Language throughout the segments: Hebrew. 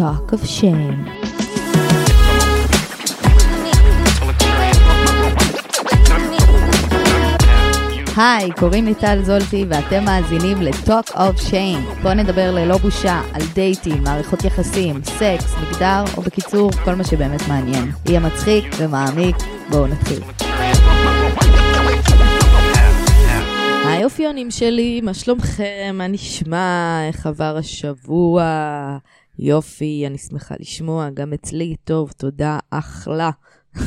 Talk of Shame. היי, קוראים לי טל זולטי ואתם מאזינים ל-Talk of Shame. בואו נדבר ללא בושה על דייטים, מערכות יחסים, סקס, מגדר, או בקיצור, כל מה שבאמת מעניין. יהיה מצחיק ומעמיק, בואו נתחיל. היי אופיונים שלי, מה שלומכם? מה נשמע? איך עבר השבוע? יופי, אני שמחה לשמוע, גם אצלי טוב, תודה, אחלה.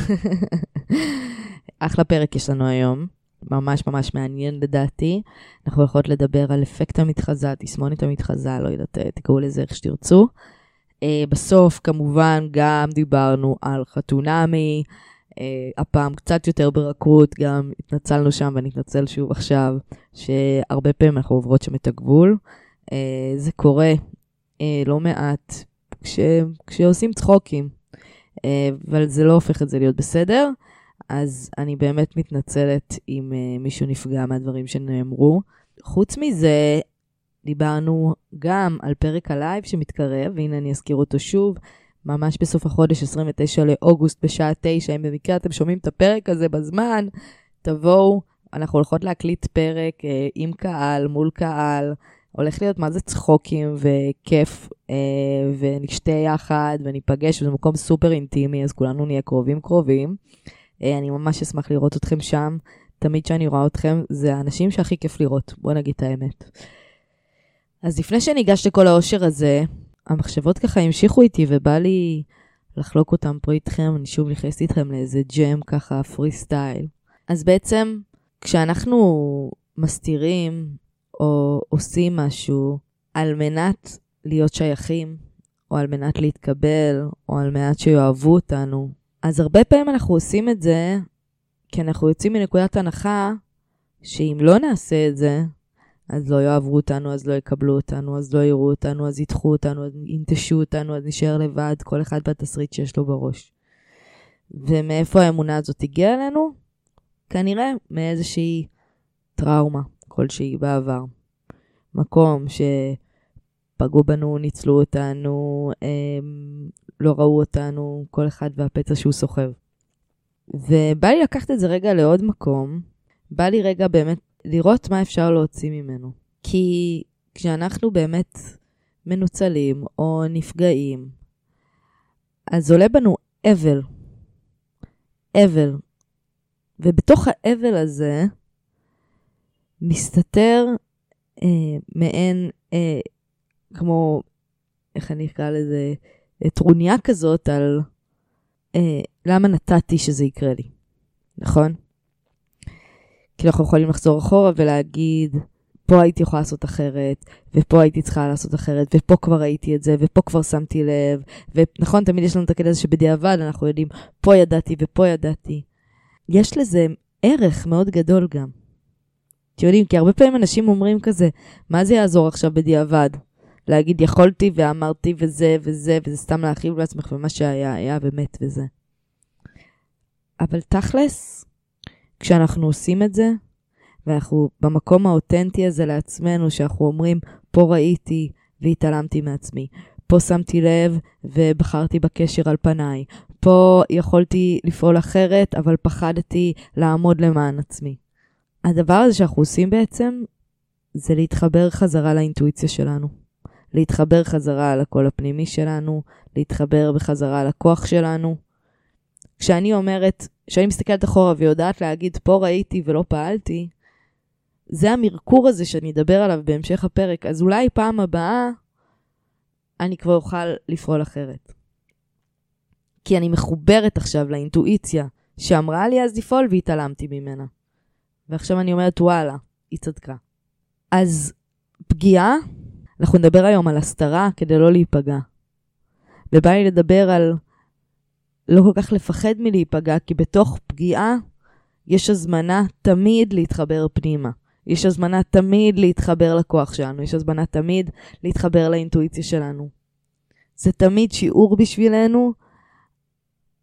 אחלה פרק יש לנו היום, ממש ממש מעניין לדעתי. אנחנו יכולות לדבר על אפקט המתחזה, תסמונת המתחזה, לא יודעת, תקראו לזה איך שתרצו. Uh, בסוף, כמובן, גם דיברנו על חתונמי, uh, הפעם קצת יותר ברכות, גם התנצלנו שם ואני אתנצל שוב עכשיו, שהרבה פעמים אנחנו עוברות שם את הגבול. Uh, זה קורה uh, לא מעט כש, כשעושים צחוקים, uh, אבל זה לא הופך את זה להיות בסדר. אז אני באמת מתנצלת אם uh, מישהו נפגע מהדברים שנאמרו. חוץ מזה, דיברנו גם על פרק הלייב שמתקרב, והנה אני אזכיר אותו שוב, ממש בסוף החודש, 29 לאוגוסט בשעה 9, אם במקרה אתם שומעים את הפרק הזה בזמן, תבואו, אנחנו הולכות להקליט פרק uh, עם קהל, מול קהל, הולך להיות מה זה צחוקים וכיף, uh, ונשתה יחד וניפגש, וזה מקום סופר אינטימי, אז כולנו נהיה קרובים קרובים. אה, אני ממש אשמח לראות אתכם שם. תמיד כשאני רואה אתכם, זה האנשים שהכי כיף לראות, בואו נגיד את האמת. אז לפני שניגש לכל האושר הזה, המחשבות ככה המשיכו איתי ובא לי לחלוק אותם פה איתכם, אני שוב נכנסת איתכם לאיזה ג'ם ככה, פרי סטייל. אז בעצם, כשאנחנו מסתירים או עושים משהו על מנת להיות שייכים, או על מנת להתקבל, או על מנת שיאהבו אותנו, אז הרבה פעמים אנחנו עושים את זה כי אנחנו יוצאים מנקודת הנחה שאם לא נעשה את זה, אז לא יאהבו אותנו, אז לא יקבלו אותנו, אז לא יראו אותנו, אז ידחו אותנו, אז ינטשו אותנו, אז נשאר לבד, כל אחד בתסריט שיש לו בראש. ומאיפה האמונה הזאת הגיעה אלינו? כנראה מאיזושהי טראומה כלשהי בעבר. מקום שפגעו בנו, ניצלו אותנו, הם לא ראו אותנו, כל אחד והפצע שהוא סוחב. ובא לי לקחת את זה רגע לעוד מקום, בא לי רגע באמת לראות מה אפשר להוציא ממנו. כי כשאנחנו באמת מנוצלים או נפגעים, אז עולה בנו אבל. אבל. ובתוך האבל הזה מסתתר אה, מעין, אה, כמו, איך אני אקרא לזה, טרוניה כזאת על אה, למה נתתי שזה יקרה לי, נכון? כי אנחנו יכולים לחזור אחורה ולהגיד, פה הייתי יכולה לעשות אחרת, ופה הייתי צריכה לעשות אחרת, ופה כבר ראיתי את זה, ופה כבר שמתי לב, ונכון, תמיד יש לנו את הקטע הזה שבדיעבד אנחנו יודעים, פה ידעתי ופה ידעתי. יש לזה ערך מאוד גדול גם. אתם יודעים, כי הרבה פעמים אנשים אומרים כזה, מה זה יעזור עכשיו בדיעבד? להגיד יכולתי ואמרתי וזה וזה, וזה סתם להרחיב לעצמך, ומה שהיה היה באמת וזה. אבל תכלס, כשאנחנו עושים את זה, ואנחנו במקום האותנטי הזה לעצמנו, שאנחנו אומרים, פה ראיתי והתעלמתי מעצמי, פה שמתי לב ובחרתי בקשר על פניי, פה יכולתי לפעול אחרת, אבל פחדתי לעמוד למען עצמי. הדבר הזה שאנחנו עושים בעצם, זה להתחבר חזרה לאינטואיציה שלנו. להתחבר חזרה לקול הפנימי שלנו, להתחבר בחזרה לכוח שלנו. כשאני אומרת, כשאני מסתכלת אחורה ויודעת להגיד, פה ראיתי ולא פעלתי, זה המרקור הזה שאני אדבר עליו בהמשך הפרק. אז אולי פעם הבאה אני כבר אוכל לפעול אחרת. כי אני מחוברת עכשיו לאינטואיציה שאמרה לי אז לפעול והתעלמתי ממנה. ועכשיו אני אומרת, וואלה, היא צדקה. אז פגיעה אנחנו נדבר היום על הסתרה כדי לא להיפגע. ובא לי לדבר על לא כל כך לפחד מלהיפגע, כי בתוך פגיעה יש הזמנה תמיד להתחבר פנימה. יש הזמנה תמיד להתחבר לכוח שלנו, יש הזמנה תמיד להתחבר לאינטואיציה שלנו. זה תמיד שיעור בשבילנו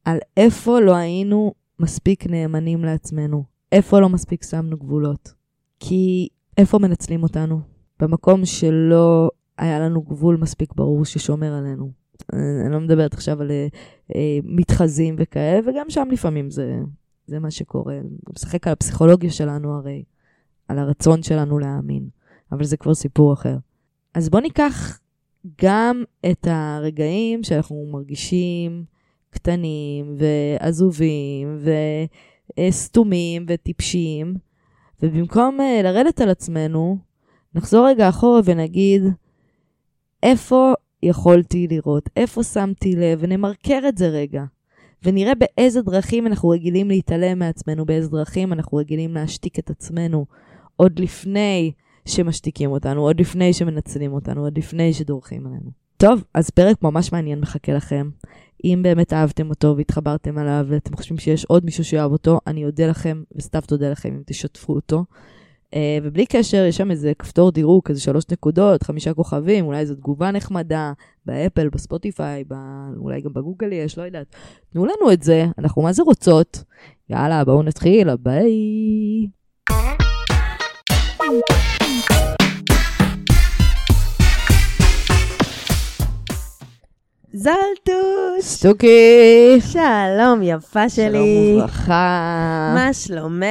על איפה לא היינו מספיק נאמנים לעצמנו, איפה לא מספיק שמנו גבולות. כי איפה מנצלים אותנו? במקום שלא היה לנו גבול מספיק ברור ששומר עלינו. אה, אני לא מדברת עכשיו על אה, אה, מתחזים וכאלה, וגם שם לפעמים זה, זה מה שקורה. משחק על הפסיכולוגיה שלנו הרי, על הרצון שלנו להאמין, אבל זה כבר סיפור אחר. אז בואו ניקח גם את הרגעים שאנחנו מרגישים קטנים ועזובים וסתומים וטיפשיים, ובמקום uh, לרדת על עצמנו, נחזור רגע אחורה ונגיד, איפה יכולתי לראות, איפה שמתי לב, ונמרקר את זה רגע. ונראה באיזה דרכים אנחנו רגילים להתעלם מעצמנו, באיזה דרכים אנחנו רגילים להשתיק את עצמנו, עוד לפני שמשתיקים אותנו, עוד לפני שמנצלים אותנו, עוד לפני שדורכים עלינו. טוב, אז פרק ממש מעניין מחכה לכם. אם באמת אהבתם אותו והתחברתם עליו ואתם חושבים שיש עוד מישהו שאוהב אותו, אני אודה לכם, וסתיו תודה לכם אם תשתפו אותו. Uh, ובלי קשר, יש שם איזה כפתור דירוג, איזה שלוש נקודות, חמישה כוכבים, אולי איזו תגובה נחמדה, באפל, בספוטיפיי, ב... אולי גם בגוגל יש, לא יודעת. תנו לנו את זה, אנחנו מה זה רוצות. יאללה, בואו נתחיל, ביי. זלטוש! סטוקי! שלום, יפה שלי. שלום וברכה. מה שלומך?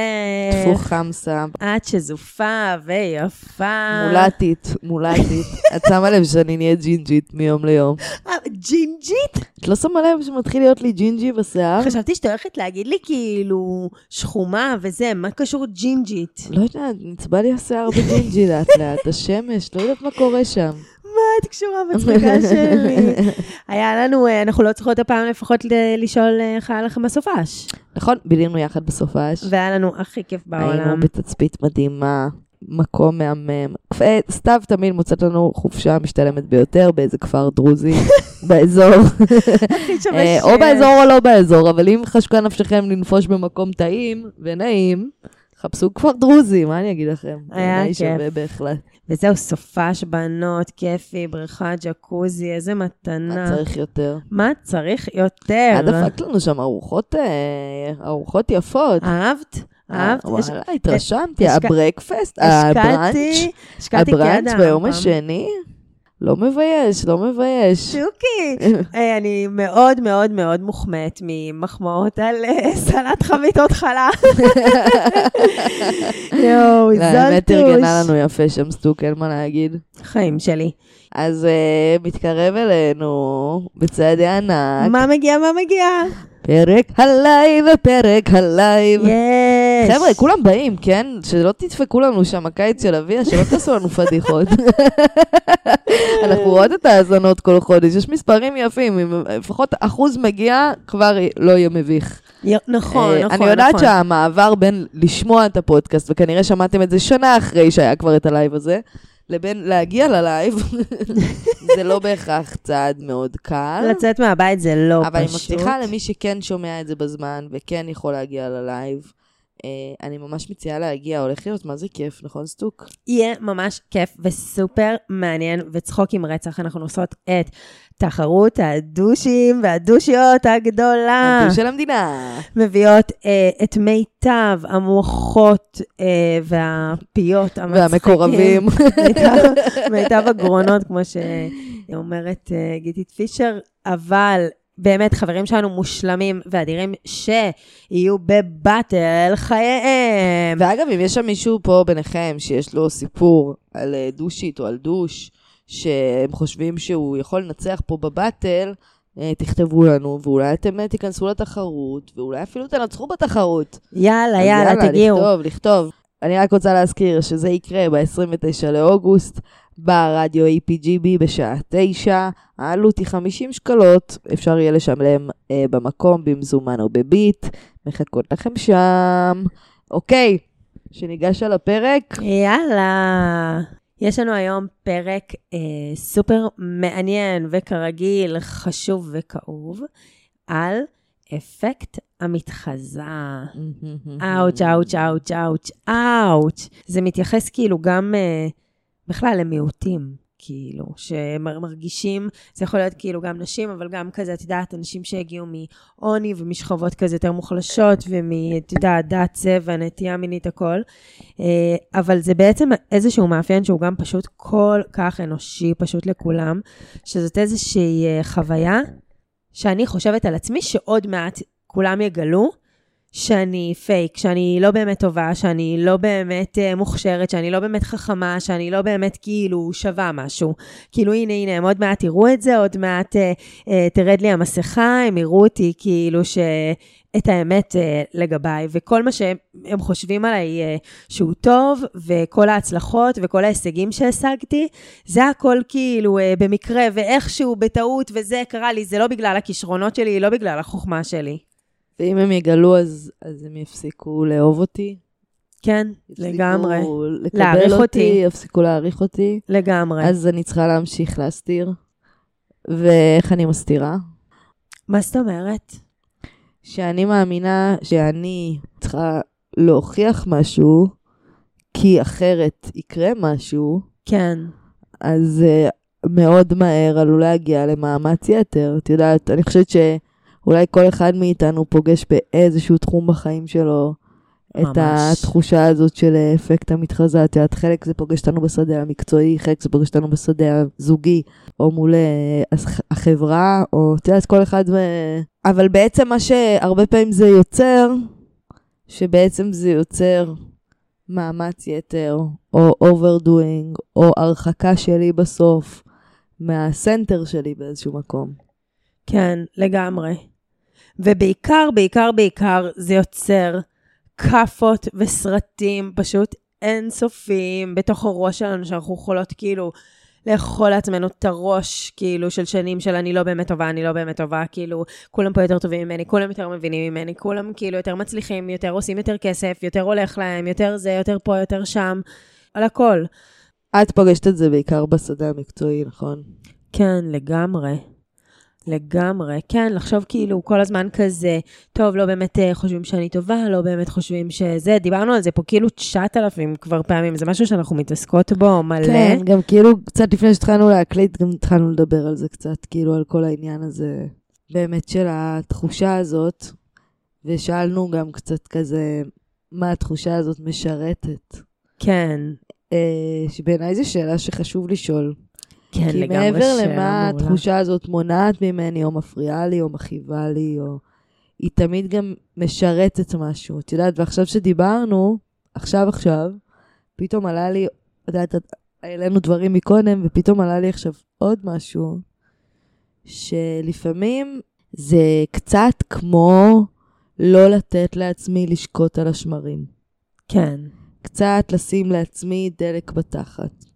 טפו חמסה. את שזופה ויפה. מולטית, מולטית. את שמה לב שאני נהיית ג'ינג'ית מיום ליום. אה, ג'ינג'ית? את לא שמה לב שמתחיל להיות לי ג'ינג'י בשיער? חשבתי שאת הולכת להגיד לי כאילו שחומה וזה, מה קשור ג'ינג'ית? לא יודעת, נצבע לי השיער בג'ינג'י לאט לאט, השמש, לא יודעת מה קורה שם. מה את קשורה בצחוקים שלי? היה לנו, אה, אנחנו לא צריכות הפעם לפחות לשאול איך היה לכם בסופש. נכון, בילינו יחד בסופש. והיה לנו הכי כיף היינו בעולם. בתצפית מדהימה, מקום מהמם. אה, סתיו תמיד מוצאת לנו חופשה משתלמת ביותר באיזה כפר דרוזי באזור. אה, או באזור או לא באזור, אבל אם חשקה נפשכם לנפוש במקום טעים ונעים, חפשו כפר דרוזי, מה אני אגיד לכם? היה כיף. שווה בהחלט. וזהו, סופש, בנות, כיפי, בריכה, ג'קוזי, איזה מתנה. מה צריך יותר? מה צריך יותר? את דפקת לנו שם ארוחות, אה, ארוחות יפות. אהבת? אהבת? אה, יש- וואלה, התרשמתי, השק- הברקפסט, הבראנץ', הבראנץ' ביום. השני, לא מבייש, לא מבייש. שוקי, אה, אני מאוד מאוד מאוד מוחמאת ממחמאות על אה, סלט חביתות חלה. יואו, לא, האמת זלטוס. ארגנה לנו יפה שם סטוק, אין מה להגיד. חיים שלי. אז אה, מתקרב אלינו בצעדי ענק, מה מגיע, מה מגיע? פרק הלייב, פרק הלייב. יש. חבר'ה, כולם באים, כן? שלא תדפקו לנו שם הקיץ של אביה, שלא תעשו לנו פדיחות. אנחנו רואות את ההאזנות כל חודש, יש מספרים יפים, אם לפחות אחוז מגיע, כבר לא יהיה מביך. נכון, אה, נכון, אני יודעת נכון. שהמעבר בין לשמוע את הפודקאסט, וכנראה שמעתם את זה שנה אחרי שהיה כבר את הלייב הזה, לבין להגיע ללייב, זה לא בהכרח צעד מאוד קל. לצאת מהבית זה לא פשוט. אבל אני מבטיחה למי שכן שומע את זה בזמן, וכן יכול להגיע ללייב, אני ממש מציעה להגיע, הולך להיות מה זה כיף, נכון סטוק? יהיה ממש כיף וסופר מעניין וצחוק עם רצח. אנחנו עושות את תחרות הדושים והדושיות הגדולה. הדו של המדינה. מביאות אה, את מיטב המוחות אה, והפיות המצחיקים. והמקורבים. מיטב, מיטב הגרונות, כמו שאומרת אה, גיטית פישר, אבל באמת חברים שלנו מושלמים ואדירים שיהיו בבטל חייהם. ואגב, אם יש שם מישהו פה ביניכם שיש לו סיפור על אה, דושית או על דוש, שהם חושבים שהוא יכול לנצח פה בבטל, אה, תכתבו לנו, ואולי אתם אה, תיכנסו לתחרות, ואולי אפילו תנצחו בתחרות. יאללה, אז יאללה, תגיעו. לכתוב, לכתוב. אני רק רוצה להזכיר שזה יקרה ב-29 לאוגוסט, ברדיו APGB בשעה 9. העלות היא 50 שקלות, אפשר יהיה לשלם אה, במקום, במזומן או בביט. מחכות לכם שם. אוקיי, שניגש על הפרק. יאללה. יש לנו היום פרק אה, סופר מעניין וכרגיל חשוב וכאוב על אפקט המתחזה. אאוץ', אאוץ', אאוץ', אאוץ', אאוץ'. זה מתייחס כאילו גם אה, בכלל למיעוטים. כאילו, שמרגישים, זה יכול להיות כאילו גם נשים, אבל גם כזה, את יודעת, אנשים שהגיעו מעוני ומשכבות כזה יותר מוחלשות, ומ, את יודעת, דת, צבע, נטייה מינית, הכל. אה, אבל זה בעצם איזשהו מאפיין שהוא גם פשוט כל כך אנושי, פשוט לכולם, שזאת איזושהי אה, חוויה שאני חושבת על עצמי שעוד מעט כולם יגלו. שאני פייק, שאני לא באמת טובה, שאני לא באמת uh, מוכשרת, שאני לא באמת חכמה, שאני לא באמת כאילו שווה משהו. כאילו הנה, הנה, הם עוד מעט יראו את זה, עוד מעט uh, uh, תרד לי המסכה, הם יראו אותי כאילו ש... את האמת uh, לגביי, וכל מה שהם חושבים עליי uh, שהוא טוב, וכל ההצלחות וכל ההישגים שהשגתי, זה הכל כאילו uh, במקרה, ואיכשהו, בטעות, וזה קרה לי, זה לא בגלל הכישרונות שלי, לא בגלל החוכמה שלי. ואם הם יגלו, אז, אז הם יפסיקו לאהוב אותי. כן, לגמרי. יפסיקו לקבל אותי, אותי. יפסיקו להעריך אותי. לגמרי. אז אני צריכה להמשיך להסתיר. ואיך אני מסתירה? מה זאת אומרת? שאני מאמינה שאני צריכה להוכיח משהו, כי אחרת יקרה משהו, כן. אז uh, מאוד מהר עלול להגיע למאמץ יתר. את יודעת, אני חושבת שאולי כל אחד מאיתנו פוגש באיזשהו תחום בחיים שלו את ממש. התחושה הזאת של אפקט המתחזה. את יודעת, חלק זה פוגש אותנו בשדה המקצועי, חלק זה פוגש אותנו בשדה הזוגי, או מול אה, הח- החברה, או את יודעת, כל אחד... ו... אבל בעצם מה שהרבה פעמים זה יוצר, שבעצם זה יוצר מאמץ יתר, או overdoing, או הרחקה שלי בסוף מהסנטר שלי באיזשהו מקום. כן, לגמרי. ובעיקר, בעיקר, בעיקר, זה יוצר כאפות וסרטים פשוט אינסופיים בתוך הראש שלנו, שאנחנו יכולות כאילו לאכול לעצמנו את הראש, כאילו, של שנים של אני לא באמת טובה, אני לא באמת טובה, כאילו, כולם פה יותר טובים ממני, כולם יותר מבינים ממני, כולם כאילו יותר מצליחים, יותר עושים יותר כסף, יותר הולך להם, יותר זה, יותר פה, יותר שם, על הכל. את פוגשת את זה בעיקר בשדה המקצועי, נכון? כן, לגמרי. לגמרי, כן, לחשוב כאילו כל הזמן כזה, טוב, לא באמת אה, חושבים שאני טובה, לא באמת חושבים שזה, דיברנו על זה פה כאילו 9,000 כבר פעמים, זה משהו שאנחנו מתעסקות בו מלא. כן, גם כאילו קצת לפני שהתחלנו להקליט, גם התחלנו לדבר על זה קצת, כאילו על כל העניין הזה, באמת של התחושה הזאת, ושאלנו גם קצת כזה, מה התחושה הזאת משרתת. כן, אה, שבעיניי זו שאלה שחשוב לשאול. כן, כי לגמרי מעבר שאלה למה מעולה. התחושה הזאת מונעת ממני, או מפריעה לי, או מכאיבה לי, או... היא תמיד גם משרתת משהו. את יודעת, ועכשיו שדיברנו, עכשיו עכשיו, פתאום עלה לי, את יודעת, העלינו דברים מקודם, ופתאום עלה לי עכשיו עוד משהו, שלפעמים זה קצת כמו לא לתת לעצמי לשקוט על השמרים. כן, קצת לשים לעצמי דלק בתחת.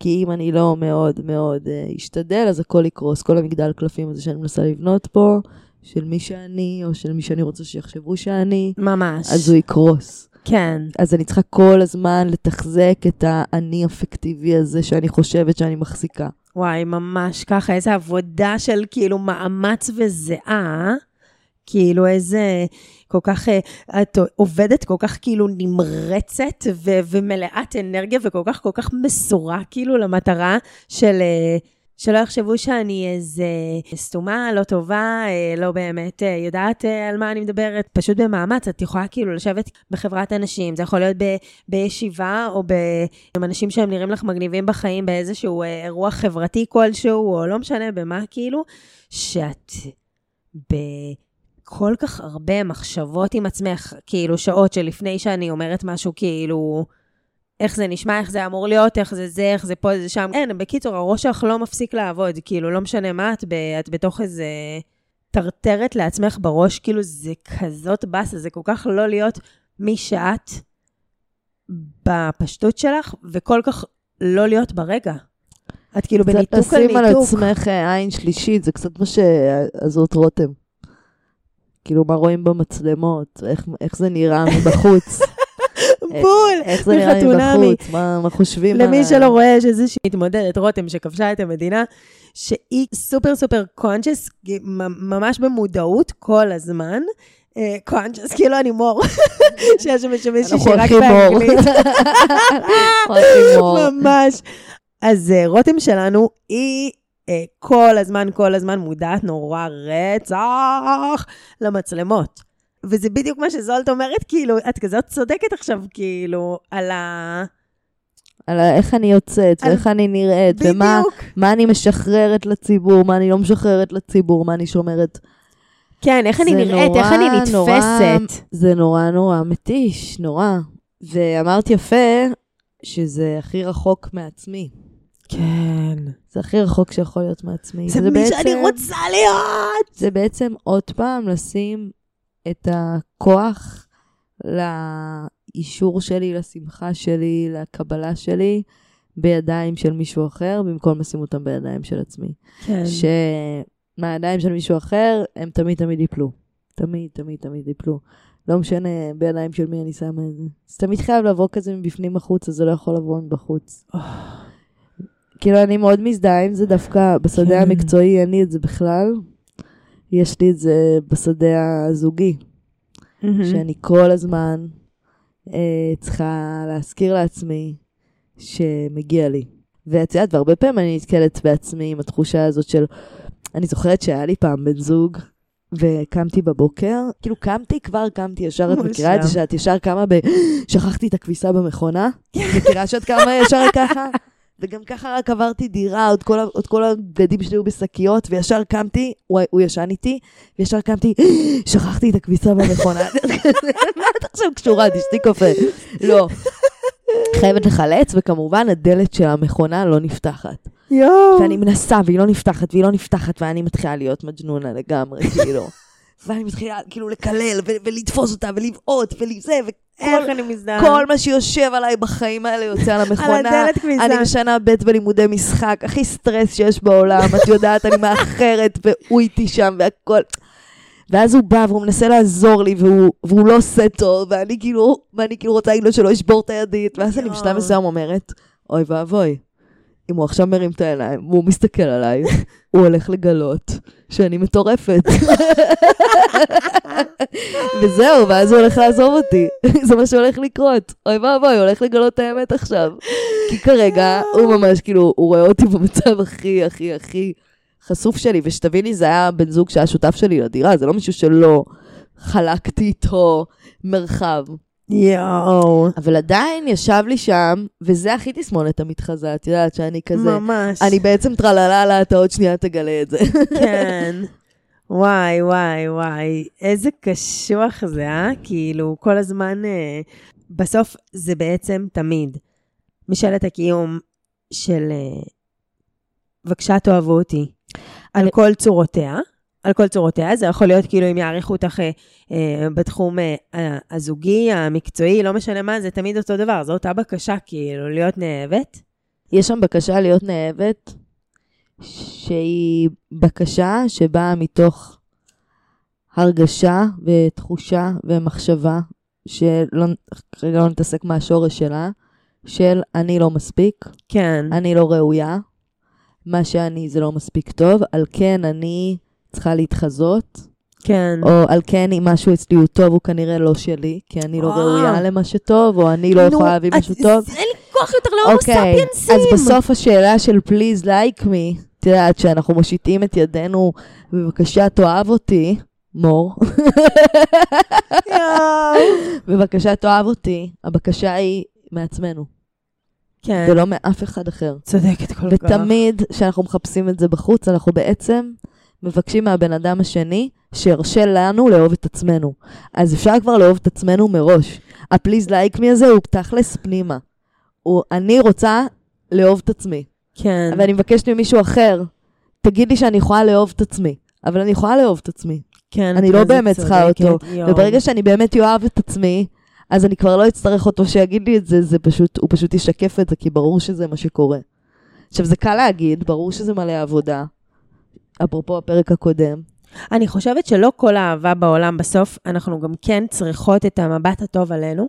כי אם אני לא מאוד מאוד uh, אשתדל, אז הכל יקרוס. כל המגדל קלפים הזה שאני מנסה לבנות פה, של מי שאני, או של מי שאני רוצה שיחשבו שאני, ממש. אז הוא יקרוס. כן, אז אני צריכה כל הזמן לתחזק את האני הפיקטיבי הזה שאני חושבת שאני מחזיקה. וואי, ממש ככה, איזה עבודה של כאילו מאמץ וזיעה, כאילו איזה, כל כך, אה, את עובדת כל כך כאילו נמרצת ו- ומלאת אנרגיה וכל כך כל כך מסורה כאילו למטרה של... אה, שלא יחשבו שאני איזה סתומה, לא טובה, אה, לא באמת יודעת על מה אני מדברת. פשוט במאמץ, את יכולה כאילו לשבת בחברת אנשים, זה יכול להיות ב- בישיבה או ב- עם אנשים שהם נראים לך מגניבים בחיים באיזשהו אירוע חברתי כלשהו, או לא משנה במה כאילו, שאת בכל כך הרבה מחשבות עם עצמך, כאילו שעות שלפני שאני אומרת משהו כאילו... איך זה נשמע, איך זה אמור להיות, איך זה זה, איך זה פה, זה שם. אין, בקיצור, הראש שלך לא מפסיק לעבוד, כאילו, לא משנה מה, את, ב, את בתוך איזה טרטרת לעצמך בראש, כאילו, זה כזאת באסה, זה כל כך לא להיות מי שאת בפשטות שלך, וכל כך לא להיות ברגע. את כאילו בניתוק על קצת לשים על ניתוק. עצמך אה, עין שלישית, זה קצת מה שעזות רותם. כאילו, מה רואים במצלמות, איך, איך זה נראה מבחוץ. בול! איך זה נראה. מבחוץ, מה, מה חושבים למי עליי. שלא רואה, יש איזושהי מתמודדת, רותם, שכבשה את המדינה, שהיא סופר סופר קונצ'ס, ממש במודעות כל הזמן. קונצ'ס, כאילו אני מור, שיש שם אנחנו שרק. באנגלית. ממש. אז אה, רותם שלנו, היא אה, כל הזמן, כל הזמן מודעת נורא רצח למצלמות. וזה בדיוק מה שזולט אומרת, כאילו, את כזאת צודקת עכשיו, כאילו, על ה... על איך אני יוצאת, על- ואיך אני נראית, ומה בדיוק. מה אני משחררת לציבור, מה אני לא משחררת לציבור, מה אני שומרת. כן, איך אני נראית, איך אני נורא, נתפסת. זה נורא נורא מתיש, נורא. ואמרת יפה שזה הכי רחוק מעצמי. כן. זה הכי רחוק שיכול להיות מעצמי. זה וזה מי בעצם- שאני רוצה להיות! זה בעצם עוד פעם לשים את הכוח לאישור שלי, לשמחה שלי, לקבלה שלי, בידיים של מישהו אחר, במקום לשים אותם בידיים של עצמי. כן. שמהידיים של מישהו אחר, הם תמיד תמיד ייפלו. תמיד, תמיד, תמיד ייפלו. לא משנה בידיים של מי אני שמה את זה. זה תמיד חייב לבוא כזה מבפנים החוצה, זה לא יכול לבוא מבחוץ. כאילו, אני מאוד מזדהה עם זה דווקא בשדה כן. המקצועי, אין לי את זה בכלל. יש לי את זה בשדה הזוגי, מהמם. שאני כל הזמן אה, צריכה להזכיר לעצמי שמגיע לי. ואת יודעת, והרבה פעמים אני נתקלת בעצמי עם התחושה הזאת של... אני זוכרת שהיה לי פעם בן זוג, וקמתי בבוקר, כאילו קמתי, כבר קמתי, ישר את מכירה את זה. שאת ישר קמה ב... שכחתי את הכביסה במכונה? מכירה שאת קמה ישר ככה? וגם ככה רק עברתי דירה, עוד כל, עוד כל הבגדים שלי היו בשקיות, וישר קמתי, הוא, הוא ישן איתי, וישר קמתי, שכחתי את הכביסה במכונה. מה את עכשיו קשורה? תשתי קפה. לא. חייבת לחלץ, וכמובן הדלת של המכונה לא נפתחת. יואו. ואני מנסה, והיא לא נפתחת, והיא לא נפתחת, ואני מתחילה להיות מג'נונה לגמרי, כאילו. ואני מתחילה כאילו לקלל, ו- ולתפוס אותה, ולבעוט, ולזה, איך וכל אני מזדהה. כל מה שיושב עליי בחיים האלה יוצא על על המכונה. הדלת כניסה. אני בשנה ב' בלימודי משחק, הכי סטרס שיש בעולם, את יודעת, אני מאחרת, והוא איתי שם, והכל. ואז הוא בא והוא מנסה לעזור לי, והוא, והוא לא עושה טוב, ואני כאילו, ואני כאילו רוצה להגיד לו שלא ישבור את הידית, ואז אני. בשלב מסוים אומרת, אוי ואבוי, אם הוא עכשיו מרים את העיניים, והוא מסתכל עליי, הוא הולך לגלות שאני מטורפת. וזהו, ואז הוא הולך לעזוב אותי. זה מה שהולך לקרות. אוי ואבוי, הוא הולך לגלות את האמת עכשיו. כי כרגע הוא ממש, כאילו, הוא רואה אותי במצב הכי, הכי, הכי חשוף שלי. ושתביני, זה היה בן זוג שהיה שותף שלי לדירה, זה לא מישהו שלא חלקתי איתו מרחב. יואו. אבל עדיין ישב לי שם, וזה הכי תסמונת המתחזה, את יודעת שאני כזה... ממש. אני בעצם טרללה לה, אתה עוד שנייה תגלה את זה. כן. וואי, וואי, וואי. איזה קשוח זה, אה? כאילו, כל הזמן... אה, בסוף זה בעצם תמיד משאלת הקיום של אה, בבקשה תאהבו אותי. על אני- כל צורותיה. על כל צורותיה, זה יכול להיות כאילו אם יעריכו אותך אה, אה, בתחום אה, הזוגי, המקצועי, לא משנה מה, זה תמיד אותו דבר, זו אותה בקשה כאילו, להיות נאהבת. יש שם בקשה להיות נאהבת, שהיא בקשה שבאה מתוך הרגשה ותחושה ומחשבה, שלא, כרגע לא נתעסק מהשורש שלה, של אני לא מספיק, כן. אני לא ראויה, מה שאני זה לא מספיק טוב, על כן אני צריכה להתחזות, כן. או על כן אם משהו אצלי הוא טוב, הוא כנראה לא שלי, כי אני לא אה. ראויה למה שטוב, או אני לא יכולה להביא משהו טוב. אין לי כוח יותר להומו ספיינסים. אז בסוף השאלה של please like me, את יודעת, שאנחנו מושיטים את ידינו, בבקשה תאהב אותי, מור. בבקשה תאהב אותי, הבקשה היא מעצמנו, כן, ולא מאף אחד אחר. צודקת כל כך. ותמיד כשאנחנו מחפשים את זה בחוץ, אנחנו בעצם מבקשים מהבן אדם השני שירשה לנו לאהוב את עצמנו. אז אפשר כבר לאהוב את עצמנו מראש. הפליז לייק מי הזה הוא תכלס פנימה. הוא, אני רוצה לאהוב את עצמי. כן. ואני מבקשת ממישהו אחר, תגיד לי שאני יכולה לאהוב את עצמי. אבל אני יכולה לאהוב את עצמי. כן, אני לא באמת צריכה אותו. יואו. וברגע שאני באמת אוהב את עצמי, אז אני כבר לא אצטרך אותו שיגיד לי את זה, זה פשוט, הוא פשוט ישקף את זה, כי ברור שזה מה שקורה. עכשיו, זה קל להגיד, ברור שזה מלא עבודה. אפרופו הפרק הקודם. אני חושבת שלא כל האהבה בעולם בסוף, אנחנו גם כן צריכות את המבט הטוב עלינו.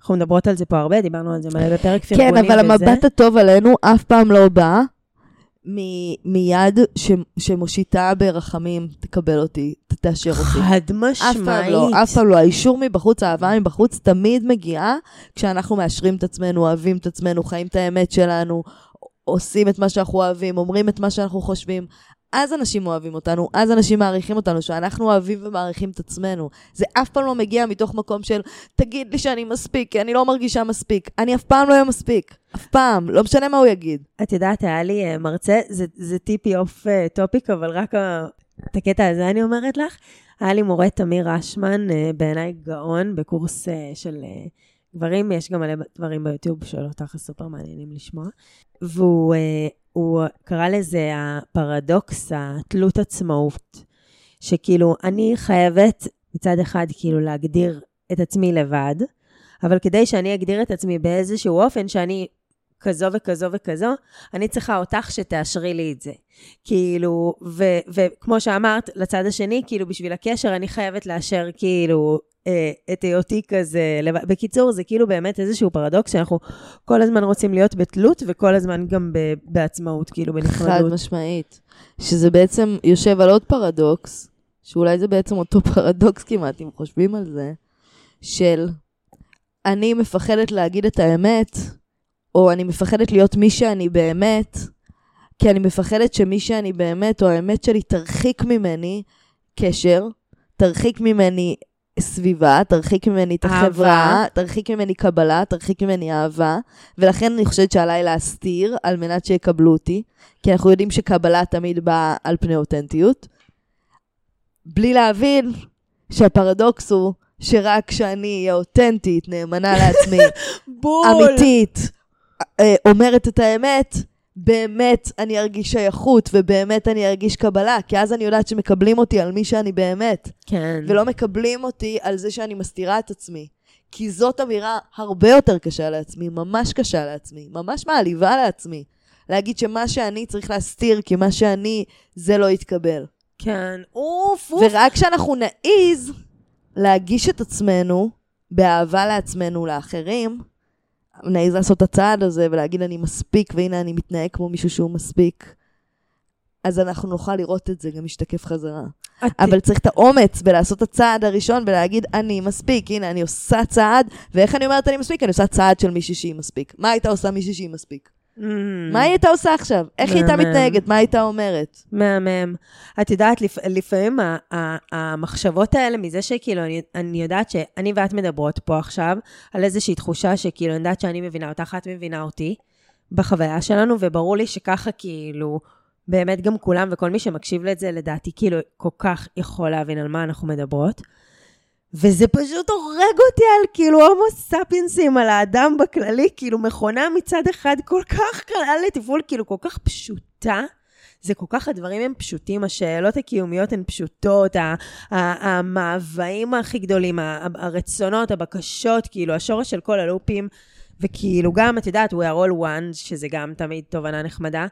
אנחנו מדברות על זה פה הרבה, דיברנו על זה מלא בפרק כן, פרגונים אבל וזה. המבט הטוב עלינו אף פעם לא בא מ- מיד ש- שמושיטה ברחמים, תקבל אותי, תאשר אותי. חד אף משמעית. פעם לא, אף פעם לא. האישור מבחוץ, האהבה מבחוץ, תמיד מגיעה כשאנחנו מאשרים את עצמנו, אוהבים את עצמנו, חיים את האמת שלנו, עושים את מה שאנחנו אוהבים, אומרים את מה שאנחנו חושבים, אז אנשים אוהבים אותנו, אז אנשים מעריכים אותנו, שאנחנו אוהבים ומעריכים את עצמנו. זה אף פעם לא מגיע מתוך מקום של, תגיד לי שאני מספיק, כי אני לא מרגישה מספיק. אני אף פעם לא אהיה מספיק. אף פעם. לא משנה מה הוא יגיד. את יודעת, היה לי אה, מרצה, זה, זה טיפי off topic, אבל רק ה- את הקטע הזה אני אומרת לך. היה לי מורה תמיר אשמן, אה, בעיניי גאון, בקורס אה, של אה, גברים, יש גם מלא דברים ביוטיוב שלו, תכל'ס סופר מעניינים לשמוע. והוא אה, הוא קרא לזה הפרדוקס, תלות עצמאות. שכאילו, אני חייבת מצד אחד כאילו להגדיר את עצמי לבד, אבל כדי שאני אגדיר את עצמי באיזשהו אופן שאני כזו וכזו וכזו, אני צריכה אותך שתאשרי לי את זה. כאילו, ו- וכמו שאמרת, לצד השני, כאילו, בשביל הקשר אני חייבת לאשר, כאילו, את היותי כזה לבד. בקיצור, זה כאילו באמת איזשהו פרדוקס שאנחנו כל הזמן רוצים להיות בתלות, וכל הזמן גם ב- בעצמאות, כאילו, חד בנפרדות. משמעית. שזה בעצם יושב על עוד פרדוקס, שאולי זה בעצם אותו פרדוקס כמעט, אם חושבים על זה, של אני מפחדת להגיד את האמת, או אני מפחדת להיות מי שאני באמת, כי אני מפחדת שמי שאני באמת, או האמת שלי, תרחיק ממני קשר, תרחיק ממני סביבה, תרחיק ממני את. החברה, תרחיק ממני קבלה, תרחיק ממני אהבה, ולכן אני חושבת שעליי להסתיר על מנת שיקבלו אותי, כי אנחנו יודעים שקבלה תמיד באה על פני אותנטיות, בלי להבין שהפרדוקס הוא שרק כשאני אהיה אותנטית, נאמנה לעצמי! אמיתית, אה, אומרת את האמת, באמת אני ארגיש שייכות, ובאמת אני ארגיש קבלה, כי אז אני יודעת שמקבלים אותי על מי שאני באמת, כן. ולא מקבלים אותי על זה שאני מסתירה את עצמי. כי זאת אמירה הרבה יותר קשה לעצמי, ממש קשה לעצמי, ממש מעליבה לעצמי. להגיד שמה שאני צריך להסתיר, כי מה שאני, זה לא יתקבל. כן. אוף, אוף. ורק כשאנחנו נעיז להגיש את עצמנו באהבה לעצמנו, לאחרים, נעיז לעשות את הצעד הזה ולהגיד אני מספיק, והנה אני מתנהג כמו מישהו שהוא מספיק, אז אנחנו נוכל לראות את זה גם משתקף חזרה. את- אבל צריך את האומץ בלעשות את הצעד הראשון ולהגיד, אני מספיק, הנה, אני עושה צעד, ואיך אני אומרת אני מספיק? אני עושה צעד של מישהי שהיא מספיק. מה הייתה עושה מישהי שהיא מספיק? Mm. מה היא הייתה עושה עכשיו? איך היא הייתה. מתנהגת? מה הייתה אומרת? מהמם. את יודעת, לפ... לפעמים המחשבות האלה, מזה שכאילו, אני, אני יודעת שאני ואת מדברות פה עכשיו, על איזושהי תחושה שכאילו, אני יודעת שאני מבינה אותך, את מבינה אותי, בחוויה שלנו, וברור לי שככה כאילו, באמת גם כולם וכל מי שמקשיב לזה, לדעתי, כאילו, כל כך יכול להבין על מה אנחנו מדברות. וזה פשוט הורג אותי על כאילו הומו ספיינסים, על האדם בכללי, כאילו מכונה מצד אחד כל כך קלה לתפעול, כאילו כל כך פשוטה. זה כל כך, הדברים הם פשוטים, השאלות הקיומיות הן פשוטות, המאוויים הכי גדולים, הרצונות, הבקשות, כאילו השורש של כל הלופים, וכאילו גם, את יודעת, we are all one, שזה גם תמיד תובנה נחמדה.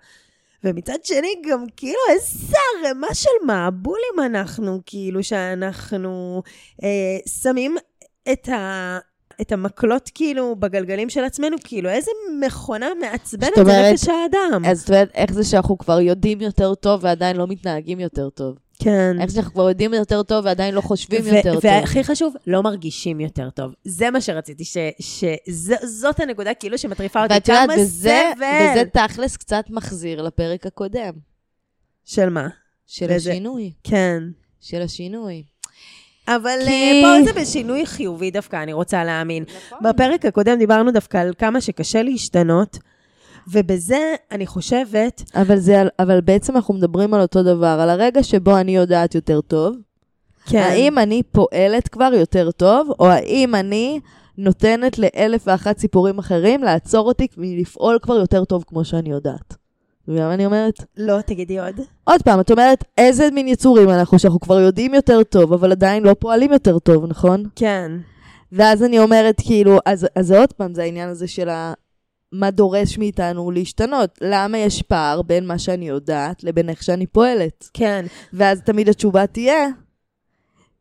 ומצד שני, גם כאילו איזה ערימה של מעבולים אנחנו, כאילו שאנחנו אה, שמים את, ה, את המקלות כאילו בגלגלים של עצמנו, כאילו איזה מכונה מעצבנת זאת אומרת, זה נפש האדם. אז את יודעת, איך זה שאנחנו כבר יודעים יותר טוב ועדיין לא מתנהגים יותר טוב? כן. איך שאנחנו כבר יודעים יותר טוב ועדיין לא חושבים ו- יותר טוב? והכי חשוב, לא מרגישים יותר טוב. זה מה שרציתי, שזאת הנקודה כאילו שמטריפה אותי. ואת יודעת, וזה. וזה תכלס קצת מחזיר לפרק הקודם, של מה? של וזה- השינוי. כן. של השינוי. אבל כי- כי... פה זה בשינוי חיובי דווקא, אני רוצה להאמין. בפרק הקודם דיברנו דווקא על כמה שקשה להשתנות, ובזה אני חושבת, אבל, זה, אבל בעצם אנחנו מדברים על אותו דבר, על הרגע שבו אני יודעת יותר טוב. כן, האם אני פועלת כבר יותר טוב, או האם אני נותנת לאלף ואחת סיפורים אחרים לעצור אותי מלפעול כבר יותר טוב כמו שאני יודעת. אתה מבינה מה אני אומרת? לא, תגידי עוד. עוד פעם, את אומרת, איזה מין יצורים אנחנו, שאנחנו כבר יודעים יותר טוב, אבל עדיין לא פועלים יותר טוב, נכון? כן, ואז אני אומרת, כאילו, אז, אז עוד פעם, זה העניין הזה של ה... מה דורש מאיתנו להשתנות. למה יש פער בין מה שאני יודעת לבין איך שאני פועלת? כן. ואז תמיד התשובה תהיה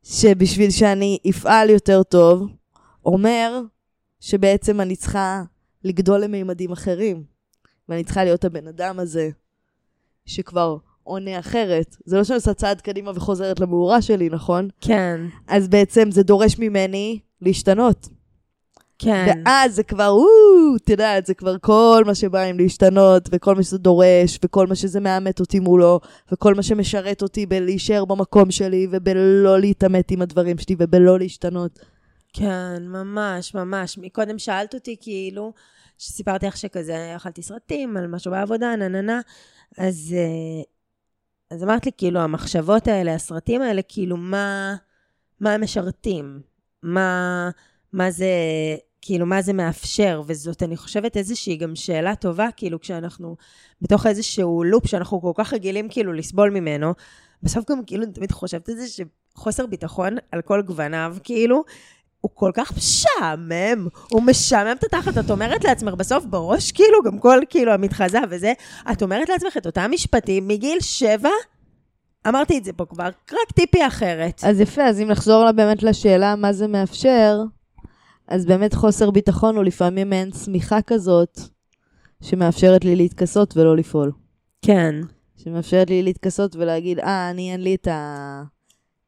שבשביל שאני אפעל יותר טוב, אומר שבעצם אני צריכה לגדול למימדים אחרים. ואני צריכה להיות הבן אדם הזה שכבר עונה אחרת. זה לא שאני עושה צעד קדימה וחוזרת למאורה שלי, נכון? כן. אז בעצם זה דורש ממני להשתנות. כן. ואז זה כבר, וואו, את יודעת, זה כבר כל מה שבא עם להשתנות, וכל מה שזה דורש, וכל מה שזה מאמת אותי מולו, וכל מה שמשרת אותי בלהישאר במקום שלי, ובלא להתעמת עם הדברים שלי, ובלא להשתנות. כן, ממש, ממש. מקודם שאלת אותי, כאילו, שסיפרתי לך שכזה, אכלתי סרטים על משהו בעבודה, נה נה נה, אז, אה, אז אמרת לי, כאילו, המחשבות האלה, הסרטים האלה, כאילו, מה, מה הם משרתים? מה, מה זה, כאילו, מה זה מאפשר? וזאת, אני חושבת, איזושהי גם שאלה טובה, כאילו, כשאנחנו בתוך איזשהו לופ שאנחנו כל כך רגילים, כאילו, לסבול ממנו, בסוף גם, כאילו, אני תמיד חושבת את זה, שחוסר ביטחון על כל גווניו, כאילו, הוא כל כך משעמם, הוא משעמם את התחת, את אומרת לעצמך בסוף בראש, כאילו, גם כל, כאילו, המתחזה וזה, את אומרת לעצמך את אותם משפטים מגיל שבע, אמרתי את זה פה כבר, רק טיפי אחרת. אז יפה, אז אם נחזור לה באמת לשאלה מה זה מאפשר, אז באמת חוסר ביטחון הוא לפעמים מעין צמיחה כזאת, שמאפשרת לי להתכסות ולא לפעול. כן. שמאפשרת לי להתכסות ולהגיד, אה, אני אין לי את ה...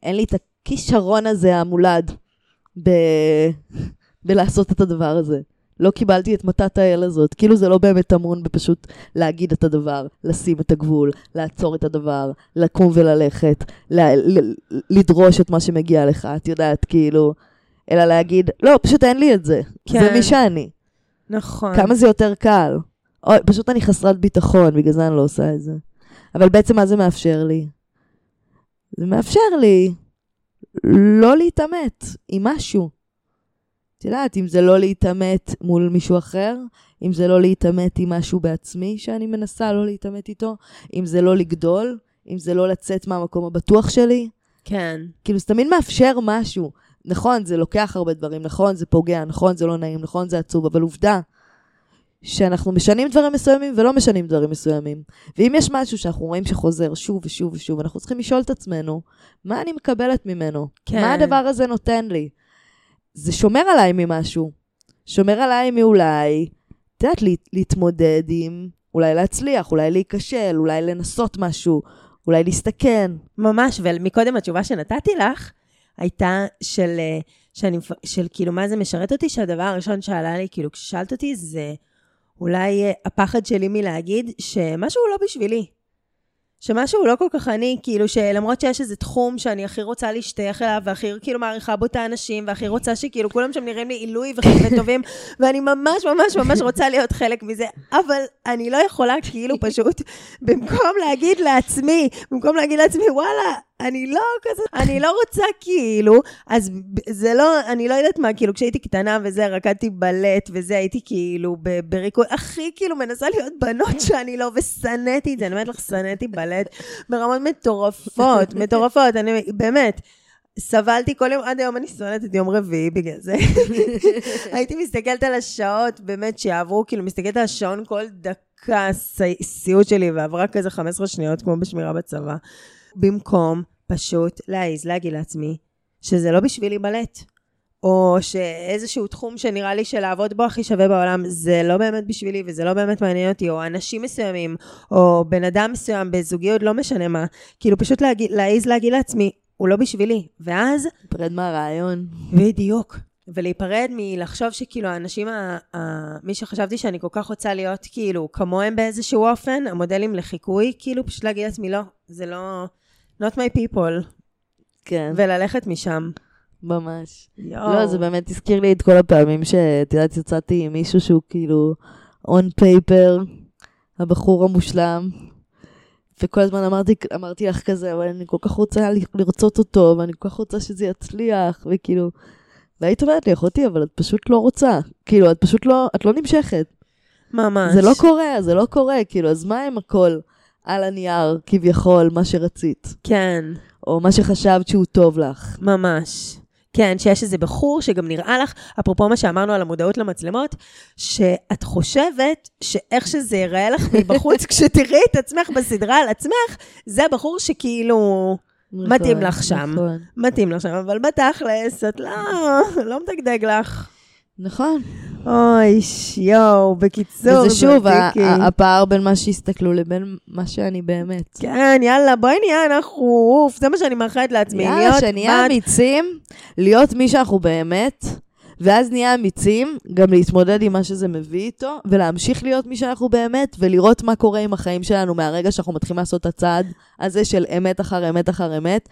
אין לי את הכישרון הזה המולד ב... בלעשות את הדבר הזה. לא קיבלתי את מתת האל הזאת. כאילו זה לא באמת טמון בפשוט להגיד את הדבר, לשים את הגבול, לעצור את הדבר, לקום וללכת, ל- ל- לדרוש את מה שמגיע לך, את יודעת, כאילו, אלא להגיד, לא, פשוט אין לי את זה. כן. זה מי שאני. נכון. כמה זה יותר קל. אוי, פשוט אני חסרת ביטחון, בגלל זה אני לא עושה את זה. אבל בעצם מה זה מאפשר לי? זה מאפשר לי לא להתעמת עם משהו. את יודעת, אם זה לא להתעמת מול מישהו אחר, אם זה לא להתעמת עם משהו בעצמי שאני מנסה לא להתעמת איתו, אם זה לא לגדול, אם זה לא לצאת מהמקום הבטוח שלי, כן. כאילו זה תמיד מאפשר משהו. נכון, זה לוקח הרבה דברים, נכון, זה פוגע, נכון, זה לא נעים, נכון, זה עצוב, אבל עובדה שאנחנו משנים דברים מסוימים ולא משנים דברים מסוימים. ואם יש משהו שאנחנו רואים שחוזר שוב ושוב ושוב, אנחנו צריכים לשאול את עצמנו, מה אני מקבלת ממנו? כן. מה הדבר הזה נותן לי? זה שומר עליי ממשהו. שומר עליי מאולי, את יודעת, להת- להתמודד עם, אולי להצליח, אולי להיכשל, אולי לנסות משהו, אולי להסתכן. ממש, ומקודם התשובה שנתתי לך הייתה של, אה, שאני, של כאילו מה זה משרת אותי, שהדבר הראשון שעלה לי, כאילו כששאלת אותי, זה אולי אה, הפחד שלי מלהגיד שמשהו לא בשבילי. שמשהו לא כל כך אני, כאילו שלמרות שיש איזה תחום שאני הכי רוצה להשתייך אליו, והכי כאילו מעריכה בו את האנשים, והכי רוצה שכאילו כולם שם נראים לי עילוי וח- וטובים, ואני ממש ממש ממש רוצה להיות חלק מזה, אבל אני לא יכולה כאילו פשוט, במקום להגיד לעצמי, במקום להגיד לעצמי, וואלה, אני לא כזה, אני לא רוצה כאילו, אז זה לא, אני לא יודעת מה, כאילו כשהייתי קטנה וזה, רקדתי בלט וזה, הייתי כאילו בריקוד, הכי כאילו מנסה להיות בנות שאני לא, ושנאתי את זה, אני אומרת לך, שנאתי בלט ברמות מטורפות, מטורפות, אני באמת. סבלתי כל יום, עד היום אני שונאת את יום רביעי בגלל זה. הייתי מסתכלת על השעות, באמת, שיעברו, כאילו, מסתכלת על השעון כל דקה, סי- סיוט שלי, ועברה כזה 15 שניות, כמו בשמירה בצבא. במקום פשוט להעיז להגיד לעצמי שזה לא בשבילי בלט. או שאיזשהו תחום שנראה לי שלעבוד בו הכי שווה בעולם, זה לא באמת בשבילי וזה לא באמת מעניין אותי, או אנשים מסוימים, או בן אדם מסוים בזוגיות, לא משנה מה. כאילו פשוט להגיד, להעיז להגיד לעצמי, הוא לא בשבילי. ואז פרד מהרעיון. בדיוק. ולהיפרד מלחשוב שכאילו האנשים, ה- ה- מי שחשבתי שאני כל כך רוצה להיות כאילו כמוהם באיזשהו אופן, המודלים לחיקוי, כאילו פשוט להגיד לעצמי, לא, זה לא, not my people, כן, וללכת משם. ממש. יואו. לא, זה באמת הזכיר לי את כל הפעמים שאת יודעת, יצאתי עם מישהו שהוא כאילו on paper, הבחור המושלם, וכל הזמן אמרתי, אמרתי לך כזה, אבל אני כל כך רוצה לרצות אותו, ואני כל כך רוצה שזה יצליח, וכאילו... והיית אומרת לי, אחותי, אבל את פשוט לא רוצה. כאילו, את פשוט לא, את לא נמשכת. ממש. זה לא קורה, זה לא קורה, כאילו, אז מה עם הכל על הנייר, כביכול, מה שרצית? כן, או מה שחשבת שהוא טוב לך? ממש. כן, שיש איזה בחור שגם נראה לך, אפרופו מה שאמרנו על המודעות למצלמות, שאת חושבת שאיך שזה ייראה לך מבחוץ, כשתראי את עצמך בסדרה על עצמך, זה הבחור שכאילו מתאים נכון, לך שם. נכון. מתאים לך שם, אבל בתכלס, את לא, לא מדגדג לך. נכון. אוי, יואו, בקיצור, וזה שוב, הפער בין מה שהסתכלו לבין מה שאני באמת. כן, יאללה, בואי נהיה אנחנו, אוף, זה מה שאני מאחלת לעצמי. יאללה, שנהיה אמיצים, להיות מי שאנחנו באמת, ואז נהיה אמיצים גם להתמודד עם מה שזה מביא איתו, ולהמשיך להיות מי שאנחנו באמת, ולראות מה קורה עם החיים שלנו מהרגע שאנחנו מתחילים לעשות את הצעד הזה של אמת אחר אמת אחר אמת.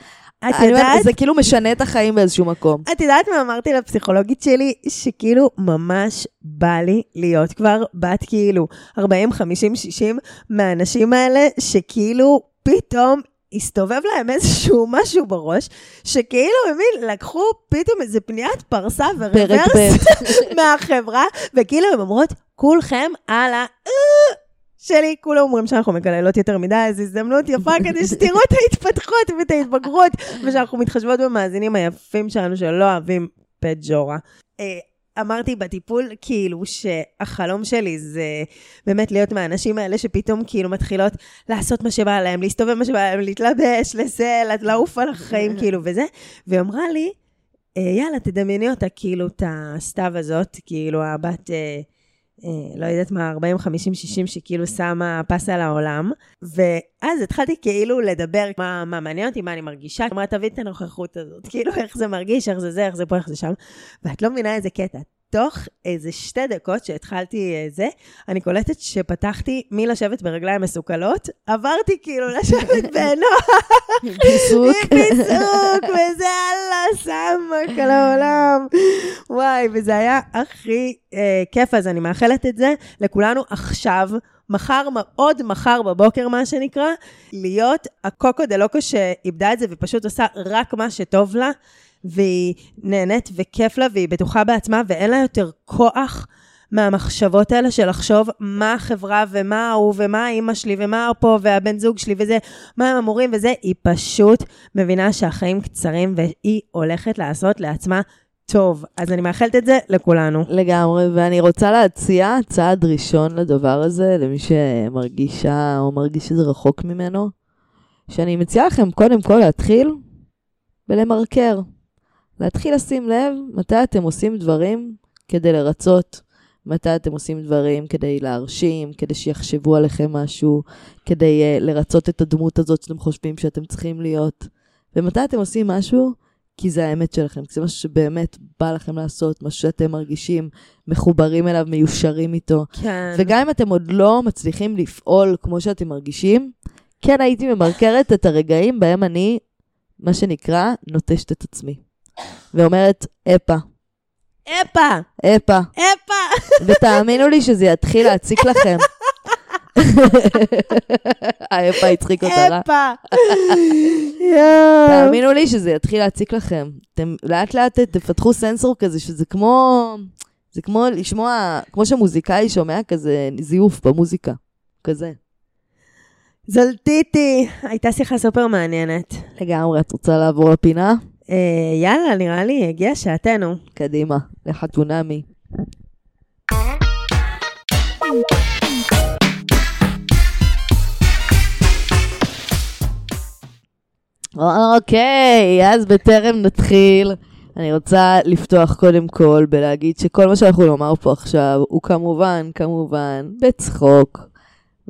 את יודעת? זה כאילו משנה את החיים באיזשהו מקום. את יודעת מה אמרתי לפסיכולוגית שלי? שכאילו ממש בא לי להיות כבר בת כאילו 40, 50, 60 מהאנשים האלה, שכאילו פתאום הסתובב להם איזשהו משהו בראש, שכאילו, מבין, לקחו פתאום איזה פניית פרסה ורוורס. מהחברה, וכאילו הן אומרות, כולכם על ה... שלי, כולם אומרים שאנחנו מקללות יותר מדי, אז הזדמנות יפה כדי שתראו את ההתפתחות ואת ההתבגרות, ושאנחנו מתחשבות במאזינים היפים שלנו שלא אוהבים פג'ורה. אה, אמרתי בטיפול, כאילו, שהחלום שלי זה באמת להיות מהאנשים האלה שפתאום כאילו מתחילות לעשות מה שבא להם, להסתובב מה שבא להם, להתלבש, לזה, לעוף על החיים, כאילו, וזה. והיא אמרה לי, "אה, יאללה, תדמייני אותה, כאילו, את הסתיו הזאת, כאילו, הבת... אה, לא יודעת מה, 40, 50, 60, שכאילו שמה פס על העולם. ואז התחלתי כאילו לדבר, מה, מה מעניין אותי, מה אני מרגישה. אמרה, תביא את הנוכחות הזאת, כאילו, איך זה מרגיש, איך זה זה, איך זה פה, איך זה שם. ואת לא מבינה איזה קטע. תוך איזה שתי דקות שהתחלתי אה, זה, אני קולטת שפתחתי מלשבת ברגליים מסוכלות, עברתי כאילו לשבת בנוח, פיסוק. פיסוק, וזה אללה סמק על העולם. וואי, וזה היה הכי אה, כיף, אז אני מאחלת את זה לכולנו עכשיו. מחר, עוד מחר בבוקר, מה שנקרא, להיות הקוקו דה לוקו שאיבדה את זה ופשוט עושה רק מה שטוב לה, והיא נהנית וכיף לה, והיא בטוחה בעצמה, ואין לה יותר כוח מהמחשבות האלה של לחשוב מה החברה ומה ההוא ומה האימא שלי ומה פה והבן זוג שלי וזה, מה הם המורים וזה, היא פשוט מבינה שהחיים קצרים והיא הולכת לעשות לעצמה טוב. אז אני מאחלת את זה לכולנו. לגמרי, ואני רוצה להציע צעד ראשון לדבר הזה, למי שמרגישה או מרגיש שזה רחוק ממנו, שאני מציעה לכם קודם כל להתחיל בלמרקר. להתחיל לשים לב מתי אתם עושים דברים כדי לרצות, מתי אתם עושים דברים כדי להרשים, כדי שיחשבו עליכם משהו, כדי uh, לרצות את הדמות הזאת שאתם חושבים שאתם צריכים להיות, ומתי אתם עושים משהו כי זה האמת שלכם, כי זה משהו שבאמת בא לכם לעשות, משהו שאתם מרגישים מחוברים אליו, מיושרים איתו. כן. וגם אם אתם עוד לא מצליחים לפעול כמו שאתם מרגישים, כן הייתי ממרקרת את הרגעים בהם אני, מה שנקרא, נוטשת את עצמי. ואומרת, אפה, אפה! אפה. אפה! ותאמינו לי שזה יתחיל להציק לכם. האפה הצחיק אותה רע. אפה! תאמינו לי שזה יתחיל להציק לכם. אתם לאט לאט תפתחו סנסור כזה, שזה כמו... זה כמו לשמוע, כמו שמוזיקאי שומע כזה זיוף במוזיקה. כזה. זלטיטי, הייתה שיחה סופר מעניינת. לגמרי, את רוצה לעבור לפינה? אה, יאללה, נראה לי הגיע שעתנו. קדימה, לחתונמי. אוקיי, אז בטרם נתחיל, אני רוצה לפתוח קודם כל בלהגיד שכל מה שאנחנו נאמר פה עכשיו הוא כמובן, כמובן, בצחוק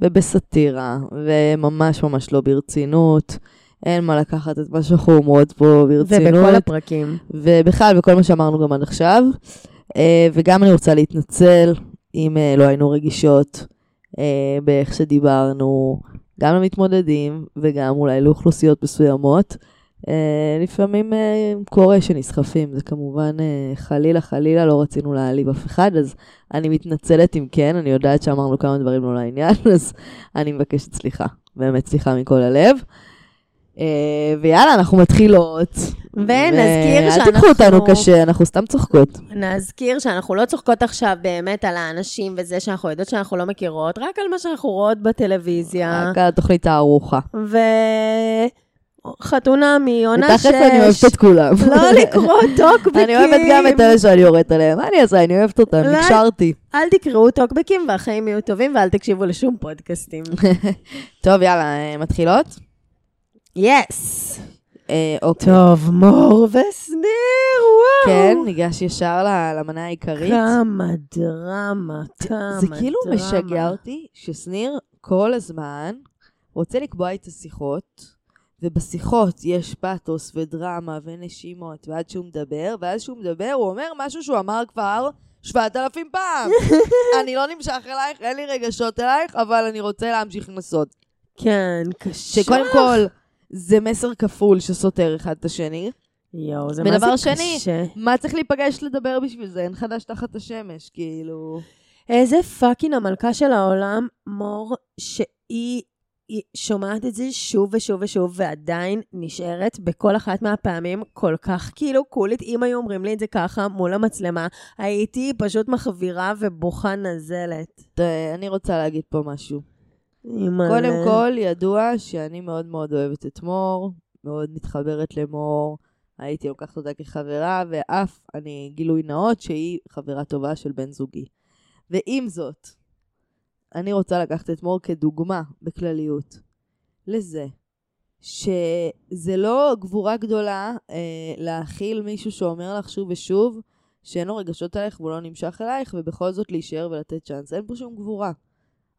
ובסאטירה, וממש ממש לא ברצינות. אין מה לקחת את מה שאנחנו אומרות פה ברצינות. ובכל הפרקים. ובכלל, בכל מה שאמרנו גם עד עכשיו. אה, וגם אני רוצה להתנצל אם אה, לא היינו רגישות אה, באיך שדיברנו, גם למתמודדים וגם אולי לאוכלוסיות מסוימות. לפעמים קורה שנסחפים, זה כמובן חלילה חלילה לא רצינו להעליב אף אחד, אז אני מתנצלת אם כן, אני יודעת שאמרנו כמה דברים לא לעניין, אז אני מבקשת סליחה, באמת סליחה מכל הלב. אה, ויאללה, אנחנו מתחילות. ונזכיר אל שאנחנו... תיקחו אותנו קשה, אנחנו סתם צוחקות. נזכיר שאנחנו לא צוחקות עכשיו באמת על האנשים וזה שאנחנו יודעות שאנחנו לא מכירות, רק על מה שאנחנו רואות בטלוויזיה. רק התוכנית הארוחה. וחתונמי, עונה שש. ותכלס אני אוהבת את כולם. לא לקרוא טוקבקים. אני אוהבת גם את אלה שאני יורדת עליהם. מה אני אעשה? אני אוהבת אותם, לא. נקשרתי. אל תקראו טוקבקים והחיים יהיו טובים ואל תקשיבו לשום פודקאסטים. טוב, יאללה, אה, מתחילות? יס. אה, אוקיי. טוב, מור ושניר, וואו. כן, ניגש ישר למנה העיקרית. כמה דרמה, כמה זה כאילו דרמה. משגע אותי ששניר כל הזמן רוצה לקבוע את השיחות, ובשיחות יש פתוס ודרמה ונשימות, ועד שהוא מדבר, ואז שהוא מדבר הוא אומר משהו שהוא אמר כבר שבעת אלפים פעם. אני לא נמשך אלייך, אין לי רגשות אלייך, אבל אני רוצה להמשיך לנסות. כן, קשה. שקודם כל, זה מסר כפול שסותר אחד את השני. יואו, זה מה זה ודבר קשה. שני, מה צריך להיפגש לדבר בשביל זה? אין חדש תחת השמש, כאילו... איזה fucking המלכה של העולם, מור, שהיא היא שומעת את זה שוב ושוב ושוב, ועדיין נשארת בכל אחת מהפעמים כל כך כאילו קולית. אם היו אומרים לי את זה ככה מול המצלמה, הייתי פשוט מחבירה ובוכה נזלת. אני רוצה להגיד פה משהו. קודם כל, ידוע שאני מאוד מאוד אוהבת את מור, מאוד מתחברת למור, הייתי לוקחת אותה כחברה, ואף, אני גילוי נאות, שהיא חברה טובה של בן זוגי. ועם זאת, אני רוצה לקחת את מור כדוגמה, בכלליות, לזה שזה לא גבורה גדולה אה, להכיל מישהו שאומר לך שוב ושוב שאין לו רגשות עלייך והוא לא נמשך אלייך, ובכל זאת להישאר ולתת צ'אנס. אין פה שום גבורה.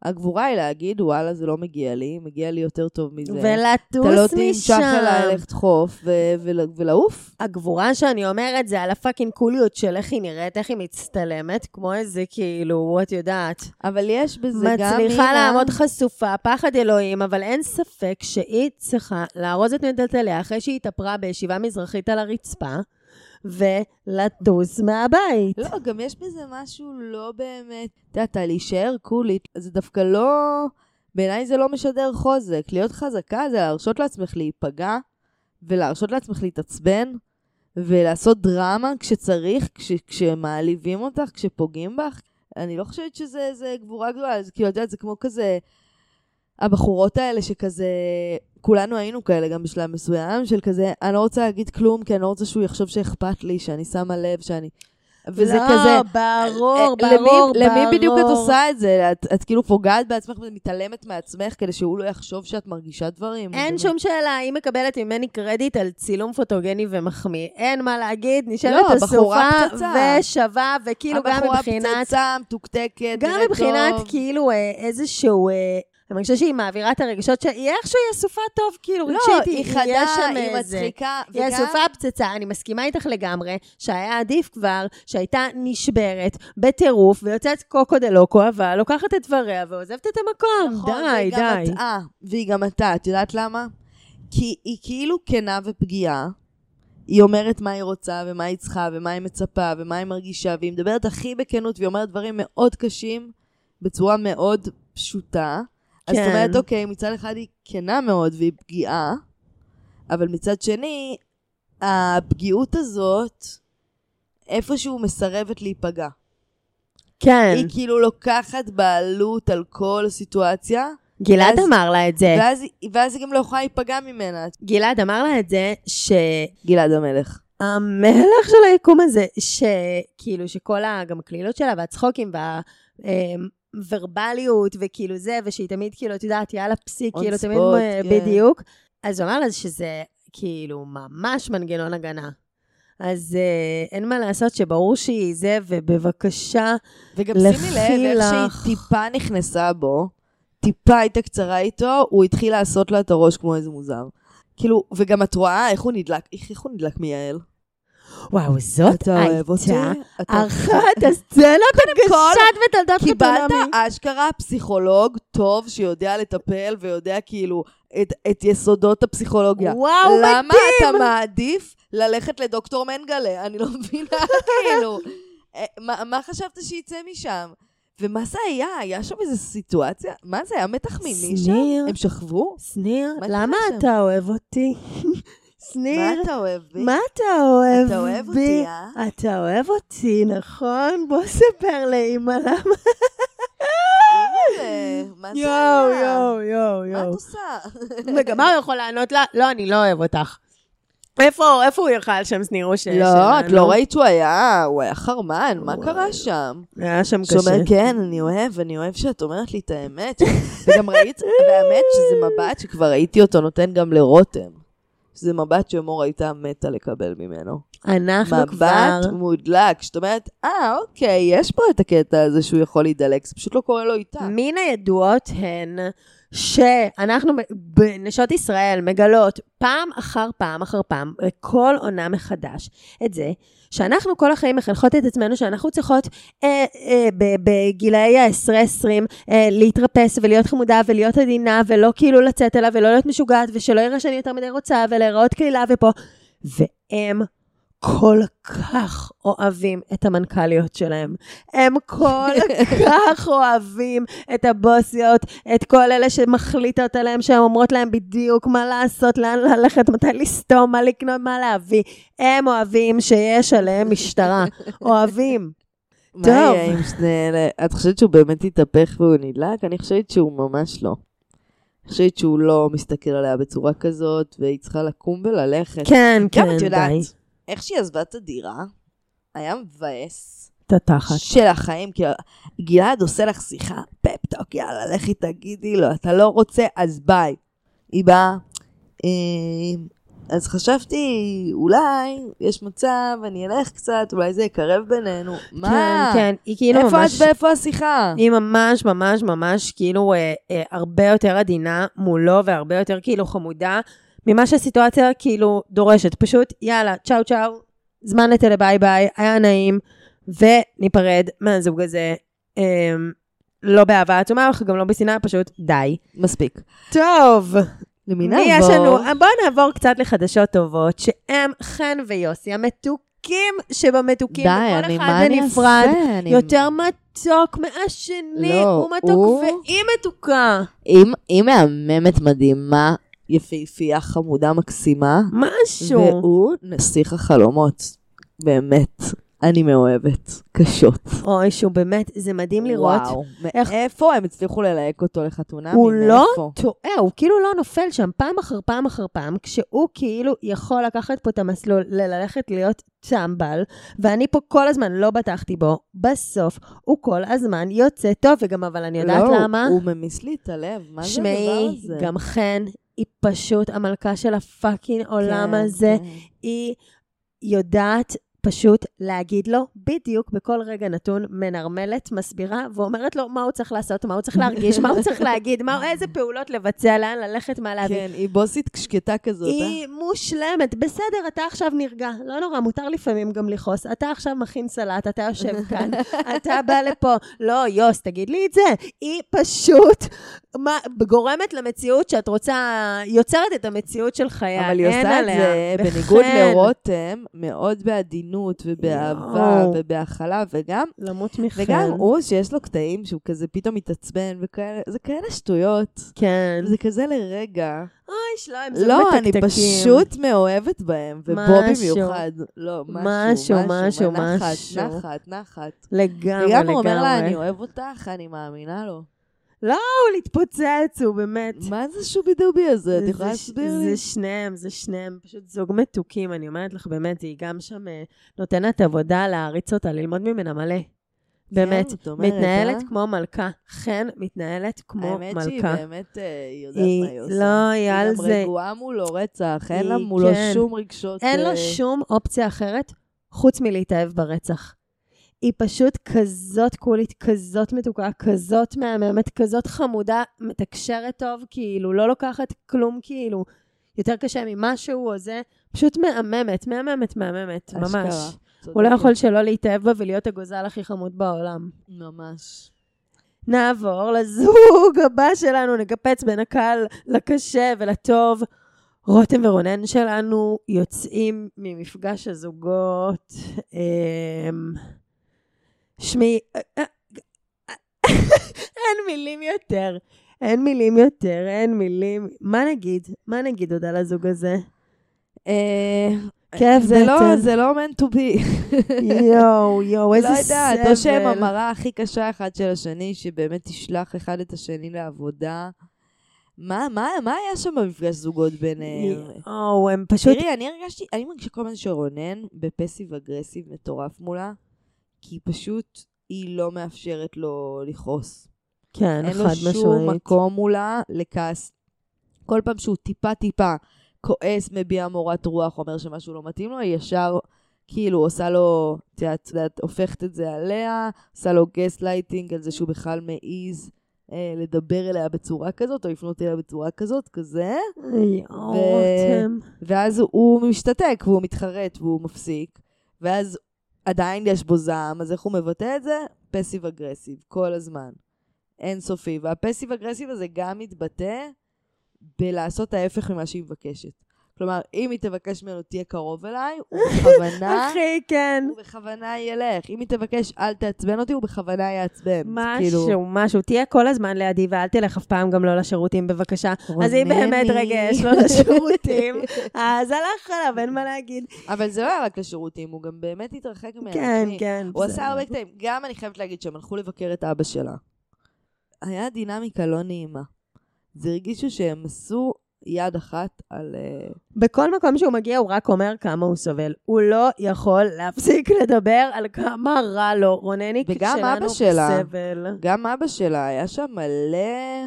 הגבורה היא להגיד, וואלה, זה לא מגיע לי, מגיע לי יותר טוב מזה. אתה לא ולטוס תמשך אליי, משם. לך דחוף ו- ול- ולעוף. הגבורה שאני אומרת זה על הפאקינג קוליות של איך היא נראית, איך היא מצטלמת, כמו איזה כאילו, את יודעת. אבל יש בזה גם... מצליחה לעמוד חשופה, פחד אלוהים, אבל אין ספק שהיא צריכה לארוז את מטלטליה אחרי שהיא התאפרה בישיבה מזרחית על הרצפה, ולטוס מהבית. לא, גם יש בזה משהו לא באמת... את יודעת, להישאר קולית, זה דווקא לא... בעיניי זה לא משדר חוזק. להיות חזקה זה להרשות לעצמך להיפגע, ולהרשות לעצמך להתעצבן, ולעשות דרמה כשצריך, כש, כשמעליבים אותך, כשפוגעים בך. אני לא חושבת שזה זה גבורה גדולה, זה כאילו, את יודעת, זה כמו כזה... הבחורות האלה שכזה, כולנו היינו כאלה גם בשלב מסוים, של כזה, אני לא רוצה להגיד כלום, כי אני לא רוצה שהוא יחשוב שאכפת לי, שאני שמה לב, שאני... וזה לא, כזה... ברור, אה, ברור, ברור. למי, למי בדיוק את עושה את זה? את, את כאילו פוגעת בעצמך ומתעלמת מעצמך כדי שהוא לא יחשוב שאת מרגישה דברים. אין שום שאלה, היא מקבלת ממני קרדיט על צילום פוטוגני ומחמיא. אין מה להגיד, נשארת לא, הבחורה אסופה. ושווה, וכאילו גם הבחורה מבחינת... פצצה, מתוקתקת, גם מבחינת טוב. כאילו אה, איזשהו... אה, אני מרגישה שהיא מעבירה את הרגשות שלה, היא איכשהו היא אסופה טוב, כאילו, לא, רגשית, היא חדה, היא מצחיקה, היא וגם... אסופה פצצה, אני מסכימה איתך לגמרי, שהיה עדיף כבר שהייתה נשברת בטירוף ויוצאת קוקו דה לוקו, אבל לוקחת את דבריה ועוזבת את המקום. נכון, די, והיא גם די. מטעה, והיא גם מטעה, את יודעת למה? כי היא כאילו כנה ופגיעה. היא אומרת מה היא רוצה, ומה היא צריכה, ומה היא מצפה, ומה היא מרגישה, והיא מדברת הכי בכנות, והיא אומרת דברים מאוד קשים, בצורה מאוד פשוטה. אז זאת כן. אומרת, אוקיי, מצד אחד היא כנה מאוד והיא פגיעה, אבל מצד שני, הפגיעות הזאת איפשהו מסרבת להיפגע. כן, היא כאילו לוקחת בעלות על כל הסיטואציה, גלעד ואז- אמר לה את זה. ואז, ואז היא גם לא יכולה להיפגע ממנה. גלעד אמר לה את זה, ש... גלעד המלך. המלך של היקום הזה, שכאילו שכל ה... גם הקלילות שלה והצחוקים והוורבליות וכאילו זה, ושהיא תמיד כאילו, את יודעת, יאללה פסיק, כאילו תמיד spot, אה, כן. בדיוק. אז הוא אמר לה שזה כאילו ממש מנגנון הגנה. אז אה, אין מה לעשות שברור שהיא זה, ובבקשה, וגם שימי לב איך. שהיא טיפה נכנסה בו, טיפה הייתה קצרה איתו, הוא התחיל לעשות לה את הראש כמו איזה מוזר. כאילו, וגם את רואה איך הוא נדלק, איך איך הוא נדלק מיעל. וואו, זאת? הייתה אחת הסצנות ותולדות קיבלת חתונמי. אשכרה פסיכולוג טוב שיודע לטפל ויודע כאילו את, את יסודות הפסיכולוגיה. וואו, למה מדהים! אתה מעדיף ללכת לדוקטור מנגלה? אני לא מבינה, כאילו. אה, מה, מה חשבת שיצא משם? ומה זה היה? היה שם איזו סיטואציה? מה זה, היה מתח מיני שם? הם שכבו? שניר, מה למה? אתה אוהב אותי? מה שניר, אתה אוהב בי? מה אתה אוהב בי? אתה אוהב אותי, אה? אתה אוהב אותי, נכון? בוא ספר לאמא למה. מה זה יואו, היה? יואו, יואו, מה את יואו. עושה? וגם מה הוא יכול לענות לה? לא, אני לא אוהב אותך. איפה איפה הוא יאכל שם שניר או ש... לא, את? לא ראית שהוא היה, הוא היה חרמן, מה. קרה שם? היה שם קשה. אומר, כן, אני אוהב, אני אוהב שאת אומרת לי את האמת. וגם ראית, והאמת שזה מבט שכבר ראיתי אותו נותן גם לרותם. שזה מבט שמור הייתה מתה לקבל ממנו. אנחנו כבר... מבט מודלק, שאת אומרת, אה, אוקיי, יש פה את הקטע הזה שהוא יכול להידלק, זה פשוט לא קורה לו איתה. מן הידועות הן שאנחנו בנשות ישראל מגלות פעם אחר פעם אחר פעם, בכל עונה מחדש, את זה שאנחנו כל החיים מחנכות את עצמנו שאנחנו צריכות אה, אה, בגילאי ה-10-20 אה, להתרפס ולהיות חמודה ולהיות עדינה ולא כאילו לצאת אליו ולא להיות משוגעת ושלא יראה שאני יותר מדי רוצה ולהיראות קלילה ופה. והם כל כך אוהבים את המנכ"ליות שלהם. הם כל כך אוהבים את הבוסיות, את כל אלה שמחליטות עליהם, שהן אומרות להם בדיוק מה לעשות, לאן ללכת, מתי לסתום, מה לקנות, מה להביא. הם אוהבים שיש עליהם משטרה. אוהבים. מה יהיה עם שני אלה? את חושבת שהוא באמת התהפך והוא נדלק? אני חושבת שהוא ממש לא. אני חושבת שהוא לא מסתכל עליה בצורה כזאת, והיא צריכה לקום וללכת. כן, כן, די. איך שהיא עזבה את הדירה, היה מבאס. את התחת. של החיים, כאילו, גלעד עושה לך שיחה, פפטוק, יאללה, לכי תגידי לו, אתה לא רוצה, אז ביי. היא באה, אה, אז חשבתי, אולי יש מצב, אני אלך קצת, אולי זה יקרב בינינו. מה? כן, כן, היא כאילו איפה ממש... את ואיפה השיחה? היא ממש ממש ממש כאילו אה, אה, הרבה יותר עדינה מולו והרבה יותר כאילו חמודה ממה שהסיטואציה כאילו דורשת. פשוט, יאללה, צ'או צ'או, זמן לטלה ביי ביי, היה נעים, וניפרד מהזוג הזה. אה, לא באהבה עצומה, אך גם לא בשנאה, פשוט די. מספיק. טוב. למי מי נעבור? יש לנו? בואו נעבור קצת לחדשות טובות, שהם חן ויוסי, המתוקים שבמתוקים, די, וכל אני, אחד מה אני בנפרד? אני- יותר מתוק מהשני, לא, הוא מתוק הוא- והיא מתוקה. היא מהממת מדהימה, יפהפייה, חמודה, מקסימה, משהו. והוא נסיך החלומות. באמת, אני מאוהבת. קשות. אוי, שהוא באמת, זה מדהים לראות. וואו, איך- מאיפה הם הצליחו ללהק אותו לחתונה? הוא לא? טועה, הוא כאילו לא נופל שם פעם אחר פעם אחר פעם, כשהוא כאילו יכול לקחת פה את המסלול, ללכת להיות טמבל, ואני פה כל הזמן לא בטחתי בו, בסוף הוא כל הזמן יוצא טוב, וגם אבל אני יודעת לא, למה. הוא ממיס לי את הלב, מה זה הדבר שמעי, הזה? גם חן, היא פשוט המלכה של הפאקינג עולם כן, הזה. כן. היא יודעת פשוט להגיד לו בדיוק בכל רגע נתון, מנרמלת, מסבירה, ואומרת לו מה הוא צריך לעשות, מה הוא צריך להרגיש, מה הוא צריך להגיד, מה, איזה פעולות לבצע, לאן ללכת, מה להביא. כן, היא בוסית שקטה כזאת, אה? היא מושלמת, בסדר, אתה עכשיו נרגע, לא נורא, מותר לפעמים גם לכעוס. אתה עכשיו מכין סלט, אתה יושב כאן, אתה בא לפה. לא, יוס, תגיד לי את זה. היא פשוט מה, גורמת למציאות שאת רוצה, יוצרת את המציאות של חייה. אבל היא עושה את. זה, בניגוד. לרותם, מאוד בעדינות ובאהבה יואו. ובהכלה, וגם, למות מחן. וגם הוא, שיש לו קטעים שהוא כזה פתאום מתעצבן וכאלה, זה כאלה שטויות. כן. זה כזה לרגע. אוי, שלא, הם זוג לא, אני מתקתקים. פשוט מאוהבת בהם, ובו. במיוחד. לא, משהו, משהו, משהו, נחת, משהו. נחת, נחת. לגמרי, וגם לגמרי. הוא אומר לה, אני אוהב אותך, אני מאמינה לו. לא, הוא להתפוצץ, הוא באמת. מה זה שובי-דובי הזה? את זה- יכולה להסביר זה לי? שניהם, זה שניהם, פשוט זוג מתוקים, אני אומרת לך, באמת, היא גם שם אה, נותנת עבודה להעריץ אותה, ללמוד ממנה מלא. באמת, את אומרת, מתנהלת אה? כמו מלכה. חן מתנהלת כמו האמת שהיא מלכה. באמת אה, היא יודעת היא- מה היא עושה. לא, היא על זה. היא גם רגועה מולו רצח, אין לה מולו כן. שום רגשות. אין אה, לו שום אופציה אחרת חוץ מלהתאהב ברצח. היא פשוט כזאת קולית, כזאת מתוקה, כזאת מהממת, כזאת חמודה, מתקשרת טוב, כאילו, לא לוקחת כלום, כאילו, יותר קשה ממשהו או זה, פשוט מהממת, מהממת, מהממת, ממש. אשכרה. הוא לא. יכול שלא להתאהב בה ולהיות הגוזל הכי חמוד בעולם. ממש. נעבור לזוג הבא שלנו, נקפץ בין הקל לקשה ולטוב. רותם ורונן שלנו יוצאים ממפגש הזוגות. אמ, שמי, אין מילים יותר. אין מילים יותר, אין מילים. מה נגיד? מה נגיד עוד על הזוג הזה? אה, כיף זה לא-. זה לא meant to be. יואו, יואו, איזה לא סבל. יודעת, או שהם המראה הכי קשה אחד של השני, שבאמת תשלח אחד את השני לעבודה. מה, מה, מה היה שם במפגש זוגות ביניהם? יואו, הם פשוט... תראי, אני הרגשתי, אני מרגישה כל הזמן שרונן ב passive aggressive מטורף מולה, כי פשוט היא לא מאפשרת לו לכעוס. כן, אין חד לו שום משמעית. מקום מולה לכעס. כל פעם שהוא טיפה-טיפה כועס, מביע מורת רוח, אומר שמשהו לא מתאים לו, היא ישר כאילו עושה לו, את יודעת, הופכת את זה עליה, עושה לו גסט לייטינג על זה שהוא בכלל מעז אה, לדבר אליה בצורה כזאת, או לפנות אליה בצורה כזאת, כזה. רותם. ואז הוא משתתק, והוא מתחרט, והוא מפסיק. ואז עדיין יש בו זעם, אז איך הוא מבטא את זה? פסיב אגרסיב, כל הזמן. אינסופי. והפסיב אגרסיב הזה גם מתבטא בלעשות ההפך ממה שהיא מבקשת. כלומר, אם היא תבקש ממנו תהיה קרוב אליי, הוא בכוונה, אחי, כן. הוא בכוונה ילך. אם היא תבקש אל תעצבן אותי, הוא בכוונה יעצבן. משהו, כאילו, משהו. תהיה כל הזמן לידי ואל תלך אף פעם גם לא לשירותים, בבקשה. אז אם רונני. באמת רגע יש לו לשירותים, אז הלך עליו, אין מה להגיד. אבל זה לא היה רק לשירותים, הוא גם באמת התרחק ממנה. כן. כן. הוא. עשה הרבה קטעים. גם אני חייבת להגיד שהם הלכו לבקר את אבא שלה. היה דינמיקה לא נעימה. זה הרגישו שהם עשו יד אחת על... אה, בכל מקום שהוא מגיע, הוא רק אומר כמה הוא סובל. הוא לא יכול להפסיק לדבר על כמה רע לו. רונניק וגם אבא שלה. בסבל. גם אבא שלה, היה שם מלא...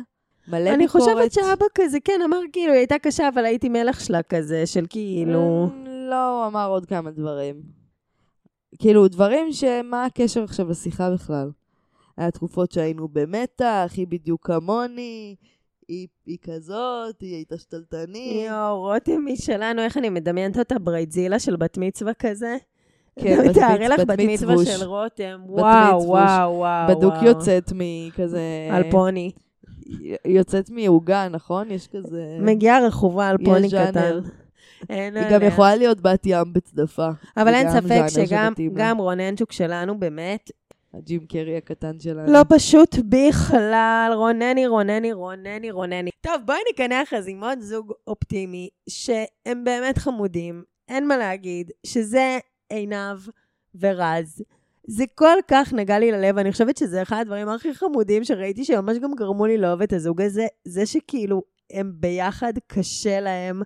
מלא אני ביקורת. חושבת שאבא כזה, כן, אמר כאילו, היא הייתה קשה, אבל הייתי מלך שלה כזה, של כאילו... אמ, לא, הוא אמר עוד כמה דברים. כאילו, דברים שמה הקשר עכשיו לשיחה בכלל? היה תקופות שהיינו במתח, היא בדיוק כמוני, היא, היא כזאת, היא הייתה שתלטנית. יואו, רותם שלנו, איך אני מדמיינת אותה ברייטזילה של בת מצווה כזה? כן, תארי לך בת מצווה. של רותם, וואו. וואו, וואו. בדוק. יוצאת מכזה... על פוני. יוצאת מעוגה, נכון? יש כזה... מגיעה רכובה על פוני. קטן. אין היא גם עליה. יכולה להיות בת ים בצדפה. אבל אין גם ספק שגם. גם רוננצ'וק שלנו באמת הג'ים קרי הקטן שלנו. לא פשוט בכלל, רונני, רונני, רונני, רונני. טוב, בואי נקנח אז עם עוד זוג אופטימי, שהם באמת חמודים, אין מה להגיד, שזה עינב ורז. זה כל כך נגע לי ללב, אני חושבת שזה אחד הדברים הכי חמודים שראיתי, שממש גם גרמו לי לאהוב את הזוג הזה, זה שכאילו הם ביחד קשה להם.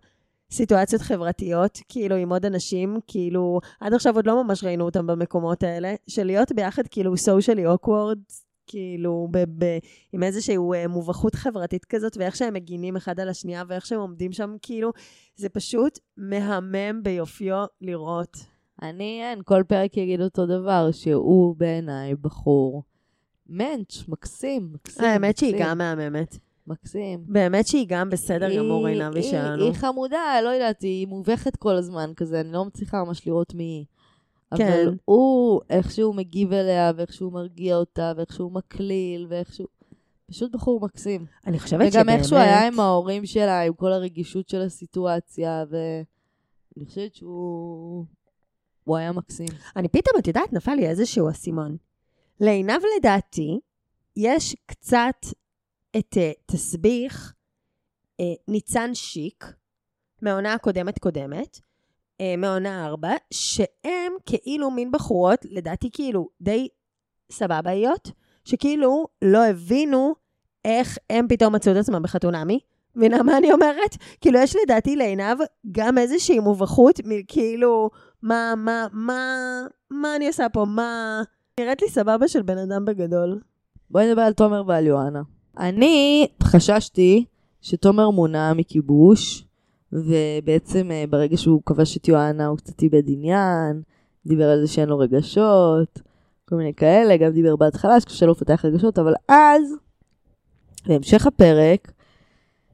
סיטואציות חברתיות, כאילו עם עוד אנשים, כאילו, עד עכשיו עוד לא ממש ראינו אותם במקומות האלה, של להיות ביחד כאילו סושיאלי אוקוורד, כאילו ב- ב- עם איזושהי אה, מובכות חברתית כזאת, ואיך שהם מגינים אחד על השנייה, ואיך שהם עומדים שם, כאילו, זה פשוט מהמם ביופיו לראות. אני, אין, כל פרק יגיד אותו דבר, שהוא בעיניי בחור מענץ', מקסים, מקסים. האמת שהיא מקסים, גם מהממת. מקסים. באמת שהיא גם בסדר היא- גמור, עינבי היא- שלנו. היא חמודה, לא יודעת, היא מובכת כל הזמן כזה, אני לא מצליחה ממש לראות מי היא. כן. אבל הוא, איך שהוא מגיב אליה, ואיך שהוא מרגיע אותה, ואיך שהוא מקליל, ואיך שהוא... פשוט בחור מקסים. אני חושבת וגם איך שהוא היה שבאמת- עם ההורים שלה, עם כל הרגישות של הסיטואציה, ואני חושבת שהוא... הוא היה מקסים. אני פתאום, את יודעת, נפל לי איזשהו אסימון. לעינב לדעתי, יש קצת את uh, תסביך uh, ניצן שיק, מהעונה הקודמת קודמת, uh, מהעונה ארבע, שהם כאילו מין בחורות, לדעתי כאילו די סבבאיות, שכאילו לא הבינו איך הם פתאום מצאו את עצמם בחתונמי. מבינה מה אני אומרת? כאילו, יש לדעתי לעינב גם איזושהי מובכות, כאילו, מה, מה, מה, מה אני עושה פה? מה... נראית לי סבבה של בן אדם בגדול. בואי נדבר על תומר ועל יואנה. אני חששתי שתומר מונע מכיבוש, ובעצם אה, ברגע שהוא כבש את יואנה הוא קצת איבד עניין, דיבר על זה שאין לו רגשות, כל מיני כאלה, גם דיבר בהתחלה שקשה לו לפתח רגשות, אבל אז, בהמשך הפרק,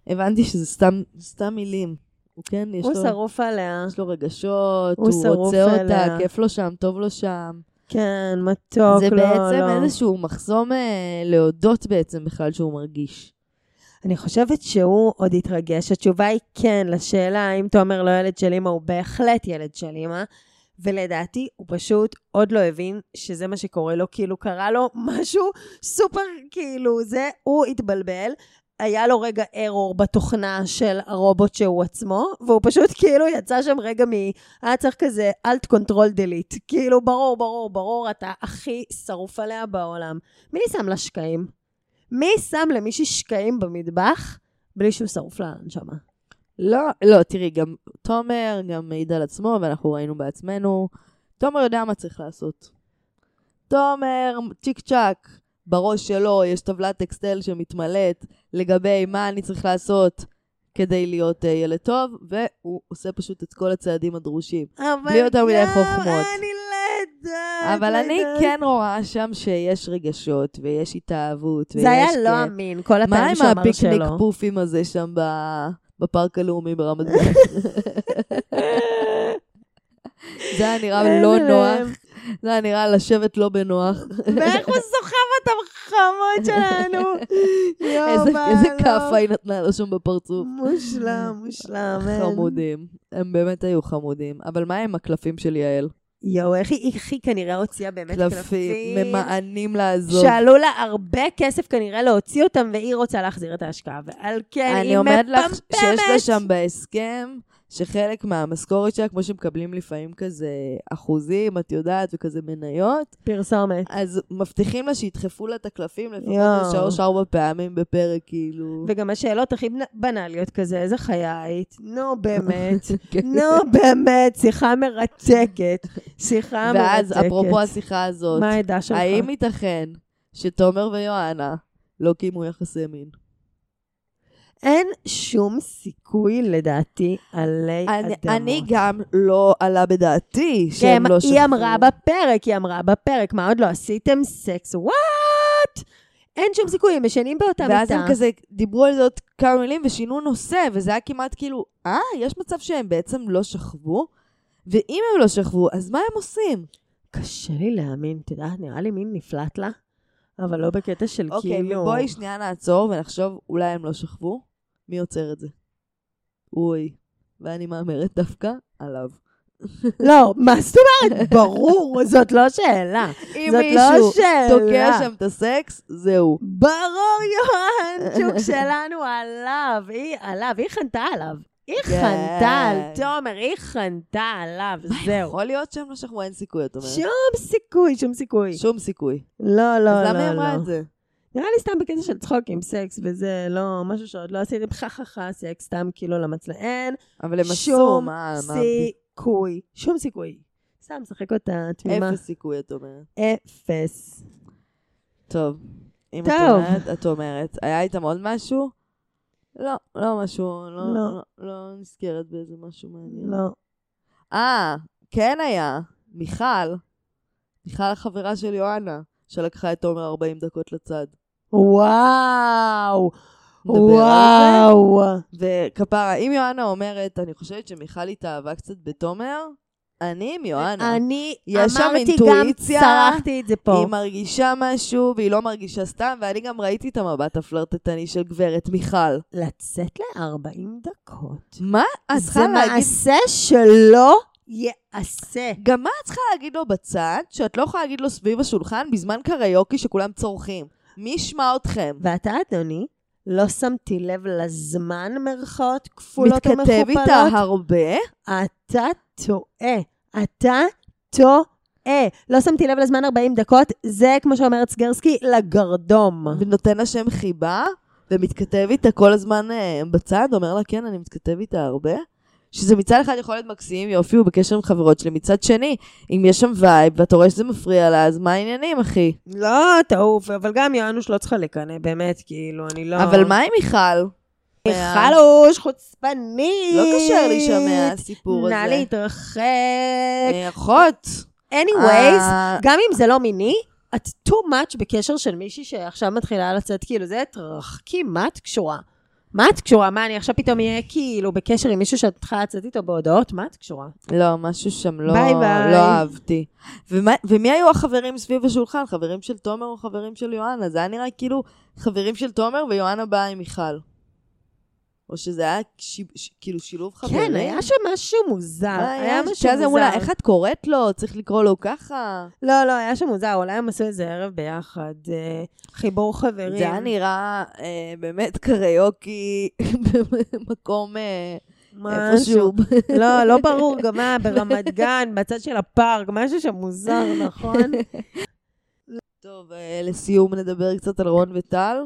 הבנתי שזה סתם, סתם מילים. הוא כן, יש הוא לו, שרוף עליה. יש לו רגשות, הוא הוא, רוצה אותה, אליה. כיף לו שם, טוב לו שם. כן, מתוק, זה לא, בעצם לא. איזשהו מחסום אה, להודות בעצם בכלל שהוא מרגיש. אני חושבת שהוא עוד יתרגש. התשובה היא כן לשאלה האם תומר לא ילד של אמא, הוא בהחלט ילד של אמא. ולדעתי, הוא פשוט עוד לא הבין שזה מה שקורה לו, כאילו קרה לו משהו סופר, כאילו, זה, הוא התבלבל. היה לו רגע ארור בתוכנה של הרובוט שהוא עצמו, והוא פשוט כאילו יצא שם רגע מ... היה צריך כזה alt control delete. כאילו, ברור, ברור, ברור, אתה הכי שרוף עליה בעולם. מי שם לה שקעים? מי שם למישהי שקעים במטבח בלי שהוא שרוף לה הנשמה? לא, לא, תראי, גם תומר גם מעיד על עצמו, ואנחנו ראינו בעצמנו. תומר יודע מה צריך לעשות. תומר, צ'יק צ'אק, בראש שלו יש טבלת אקסטל שמתמלאת לגבי מה אני צריך לעשות כדי להיות uh, ילד טוב, והוא עושה פשוט את כל הצעדים הדרושים. אבל בלי יותר מדי חוכמות. אני לא יודעת. אבל אני. כן רואה שם שיש רגשות, ויש התאהבות, ויש זה היה. לא אמין, כל מה הפעמים עם שאמר הפיקניק שלא. פופים הזה שם ב- בפארק הלאומי ברמת גן? זה היה נראה לא נוח. זה היה נראה לשבת לא בנוח. ואיך הוא סוחב אותם חמוד שלנו. יואו, איזה מה איזה לא. כאפה היא נתנה לו שם בפרצוף. מושלם, מושלם. חמודים. הם באמת היו חמודים. אבל מה עם הקלפים של יעל? יואו, איך היא, איך היא כנראה הוציאה באמת קלפים. קלפים, ממאנים לעזוב. שעלו לה הרבה כסף כנראה להוציא אותם, והיא רוצה להחזיר את ההשקעה. ועל כן, היא אני אומרת לך שיש לה מפמפמת. שם בהסכם, שחלק מהמשכורת שלה, כמו שמקבלים לפעמים כזה אחוזים, את יודעת, וכזה מניות, פרסומת. אז מבטיחים לה שידחפו לה את הקלפים לפחות שלוש-ארבע פעמים בפרק, כאילו. וגם השאלות הכי בנאליות כזה, איזה חיה היית? נו, באמת. כן. נו, באמת, שיחה מרתקת. שיחה מרתקת. ואז, אפרופו השיחה הזאת, מה העדה שלך? האם ייתכן שתומר ויואנה לא קיימו יחסי מין? אין שום סיכוי, לדעתי, עלי אני, אדמות. אני גם לא עלה בדעתי כן, שהם לא שכבו. היא אמרה בפרק, היא אמרה בפרק, מה עוד לא עשיתם סקס? וואט? אין שום סיכוי, הם ישנים באותה מיטה. ואז הם כזה דיברו על זה עוד כמה מילים ושינו נושא, וזה היה כמעט כאילו, אה, יש מצב שהם בעצם לא שכבו? ואם הם לא שכבו, אז מה הם עושים? קשה לי להאמין, את יודעת, נראה לי מין נפלט לה, אבל לא בקטע של אוקיי, כאילו... ובואי שנייה נעצור ונחשוב, אולי הם לא שכבו? מי עוצר את זה? אוי. ואני מהמרת דווקא עליו. לא, מה זאת אומרת? ברור, זאת לא שאלה. אם זאת מישהו לא שאלה. תוקע שם את הסקס, זהו. ברור, יוהנצ'וק שלנו עליו, היא עליו, היא חנתה עליו. היא כן. חנתה על תומר, היא חנתה עליו, זהו. יכול להיות שהם לא שכבו, אין סיכוי, את אומרת. שום סיכוי, שום סיכוי. שום סיכוי. לא, לא, אז לא, למה היא אמרה לא. את זה? נראה לי סתם בקטע של צחוק עם סקס, וזה לא משהו שעוד לא עשיתם חככה סקס, סתם כאילו למצלם. אין אבל הם עשו, מה, מה, סיכוי, שום סיכוי. סתם משחק אותה תמימה. אפס סיכוי, את אומרת. אפס. טוב, אם את טוב. אומרת, את אומרת. היה איתם עוד משהו? לא, לא משהו, לא, לא. לא, לא נזכרת באיזה משהו מעניין. לא. אה, כן היה. מיכל. מיכל החברה של יואנה, שלקחה את תומר 40 דקות לצד. וואו. וואו. וכפרה, אם יואנה אומרת, אני חושבת שמיכל התאהבה קצת בתומר, אני עם יואנה. אני יש שם אמרתי גם, אינטואיציה, צרחתי את זה פה. היא מרגישה משהו, והיא לא מרגישה סתם, ואני גם ראיתי את המבט הפלרטטני של גברת מיכל. לצאת ל-40 דקות. מה את זה צריכה להגיד? מעשה שלא ייעשה. גם מה את צריכה להגיד לו בצד, שאת לא יכולה להגיד לו סביב השולחן בזמן קריוקי שכולם צורכים? מי ישמע אתכם? ואתה, אדוני, לא שמתי לב לזמן, מרכאות כפולות מתכתב ומכופלות. איתה הרבה? אתה טועה. אתה טועה. לא שמתי לב לזמן 40 דקות, זה, כמו שאומרת סגרסקי, לגרדום. ונותן לה שם חיבה? ומתכתב איתה כל הזמן אה, בצד? אומר לה, כן, אני מתכתב איתה הרבה? שזה מצד אחד יכול להיות מקסים, יופי, הוא בקשר עם חברות שלי. מצד שני, אם יש שם וייב, ואתה רואה שזה מפריע לה, אז מה העניינים, אחי? לא, תעוף, אבל גם יואנוש לא צריכה לקנא, באמת, כאילו, אני לא... אבל מה עם מיכל? מיכלוש, חוצפנית. לא קשר להישמע הסיפור הזה. נא להתרחק. אה, אחות. anyways, אה, גם אם זה לא מיני, את too much בקשר של מישהי שעכשיו מתחילה לצאת, כאילו, זה תרחקי, מה את קשורה? מה את קשורה? מה, אני עכשיו פתאום אהיה כאילו בקשר עם מישהו שאת מתחילה לצאת איתו בהודעות? מה את קשורה? לא, משהו שם לא, ביי ביי. לא אהבתי. ומה, ומי היו החברים סביב השולחן? חברים של תומר או חברים של יואנה? זה היה נראה כאילו חברים של תומר ויואנה באה עם מיכל. או שזה היה ש, ש, כאילו שילוב חברים? כן, היה שם משהו מוזר. מה היה משהו שאז אמרו לה, מוזר. איך את קוראת לו? צריך לקרוא לו ככה. לא, לא, היה שם מוזר, אולי הם עשו איזה ערב ביחד. אה, חיבור חברים. זה היה נראה אה, באמת קריוקי במקום אה, איפשהו. לא, לא ברור גם מה, ברמת גן, בצד של הפארק, משהו שם מוזר, נכון? טוב, אה, לסיום נדבר קצת על רון וטל.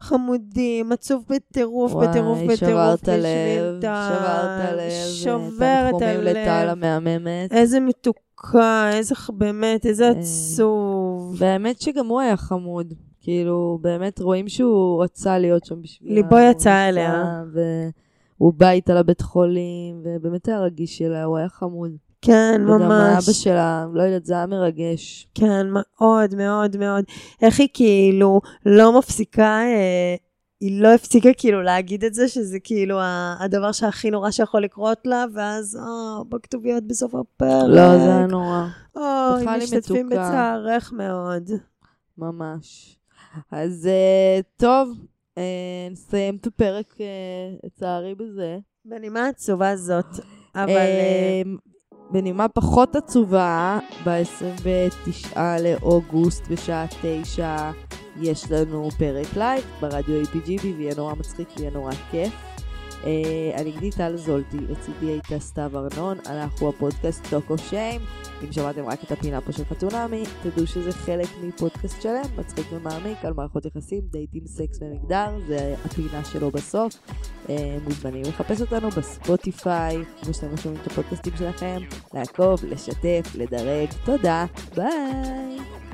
חמודים, עצוב בטירוף, וואי, בטירוף, בטירוף. שברת בשביל לב. שברת לב. שוברת תנחומים לטל. המהממת. איזה מתוקה, איזה, באמת, איזה אה, עצוב. באמת שגם הוא היה חמוד. כאילו, באמת רואים שהוא רצה להיות שם בשבילה. ליבו יצא אליה. והוא בא איתה לבית חולים, ובאמת היה רגיש אליה, הוא היה חמוד. כן, וגם ממש. אבא שלה, לא יודעת, זה היה מרגש. כן, מאוד, מאוד, מאוד. איך היא כאילו לא מפסיקה, אה, היא לא הפסיקה כאילו להגיד את זה, שזה כאילו הדבר שהכי נורא שיכול לקרות לה, ואז, אה, בכתוביות בסוף הפרק. לא, זה היה נורא, אוי, משתתפים. בצער מאוד. ממש. אז אה, טוב, אה, נסיים את הפרק, אה, לצערי, בזה. בנימה עצובה זאת, אבל... בנימה פחות עצובה, ב-29 לאוגוסט בשעה 9 יש לנו פרק live ברדיו APGB ויהיה נורא מצחיק ויהיה נורא כיף. אה, אני גדי טל זולטי, לצידי הייתה סתיו ארנון, אנחנו הפודקאסט Talk of Shame. אם שמעתם רק את הפינה פה של חתונמי, תדעו שזה חלק מפודקאסט שלם, מצחיק ומעמיק על מערכות יחסים, דייטים, סקס ומגדר, זה הפינה שלו בסוף. אה, מוזמנים לחפש אותנו בספוטיפיי, כמו שאתם שומעים את הפודקאסטים שלכם, לעקוב, לשתף, לדרג. תודה, ביי!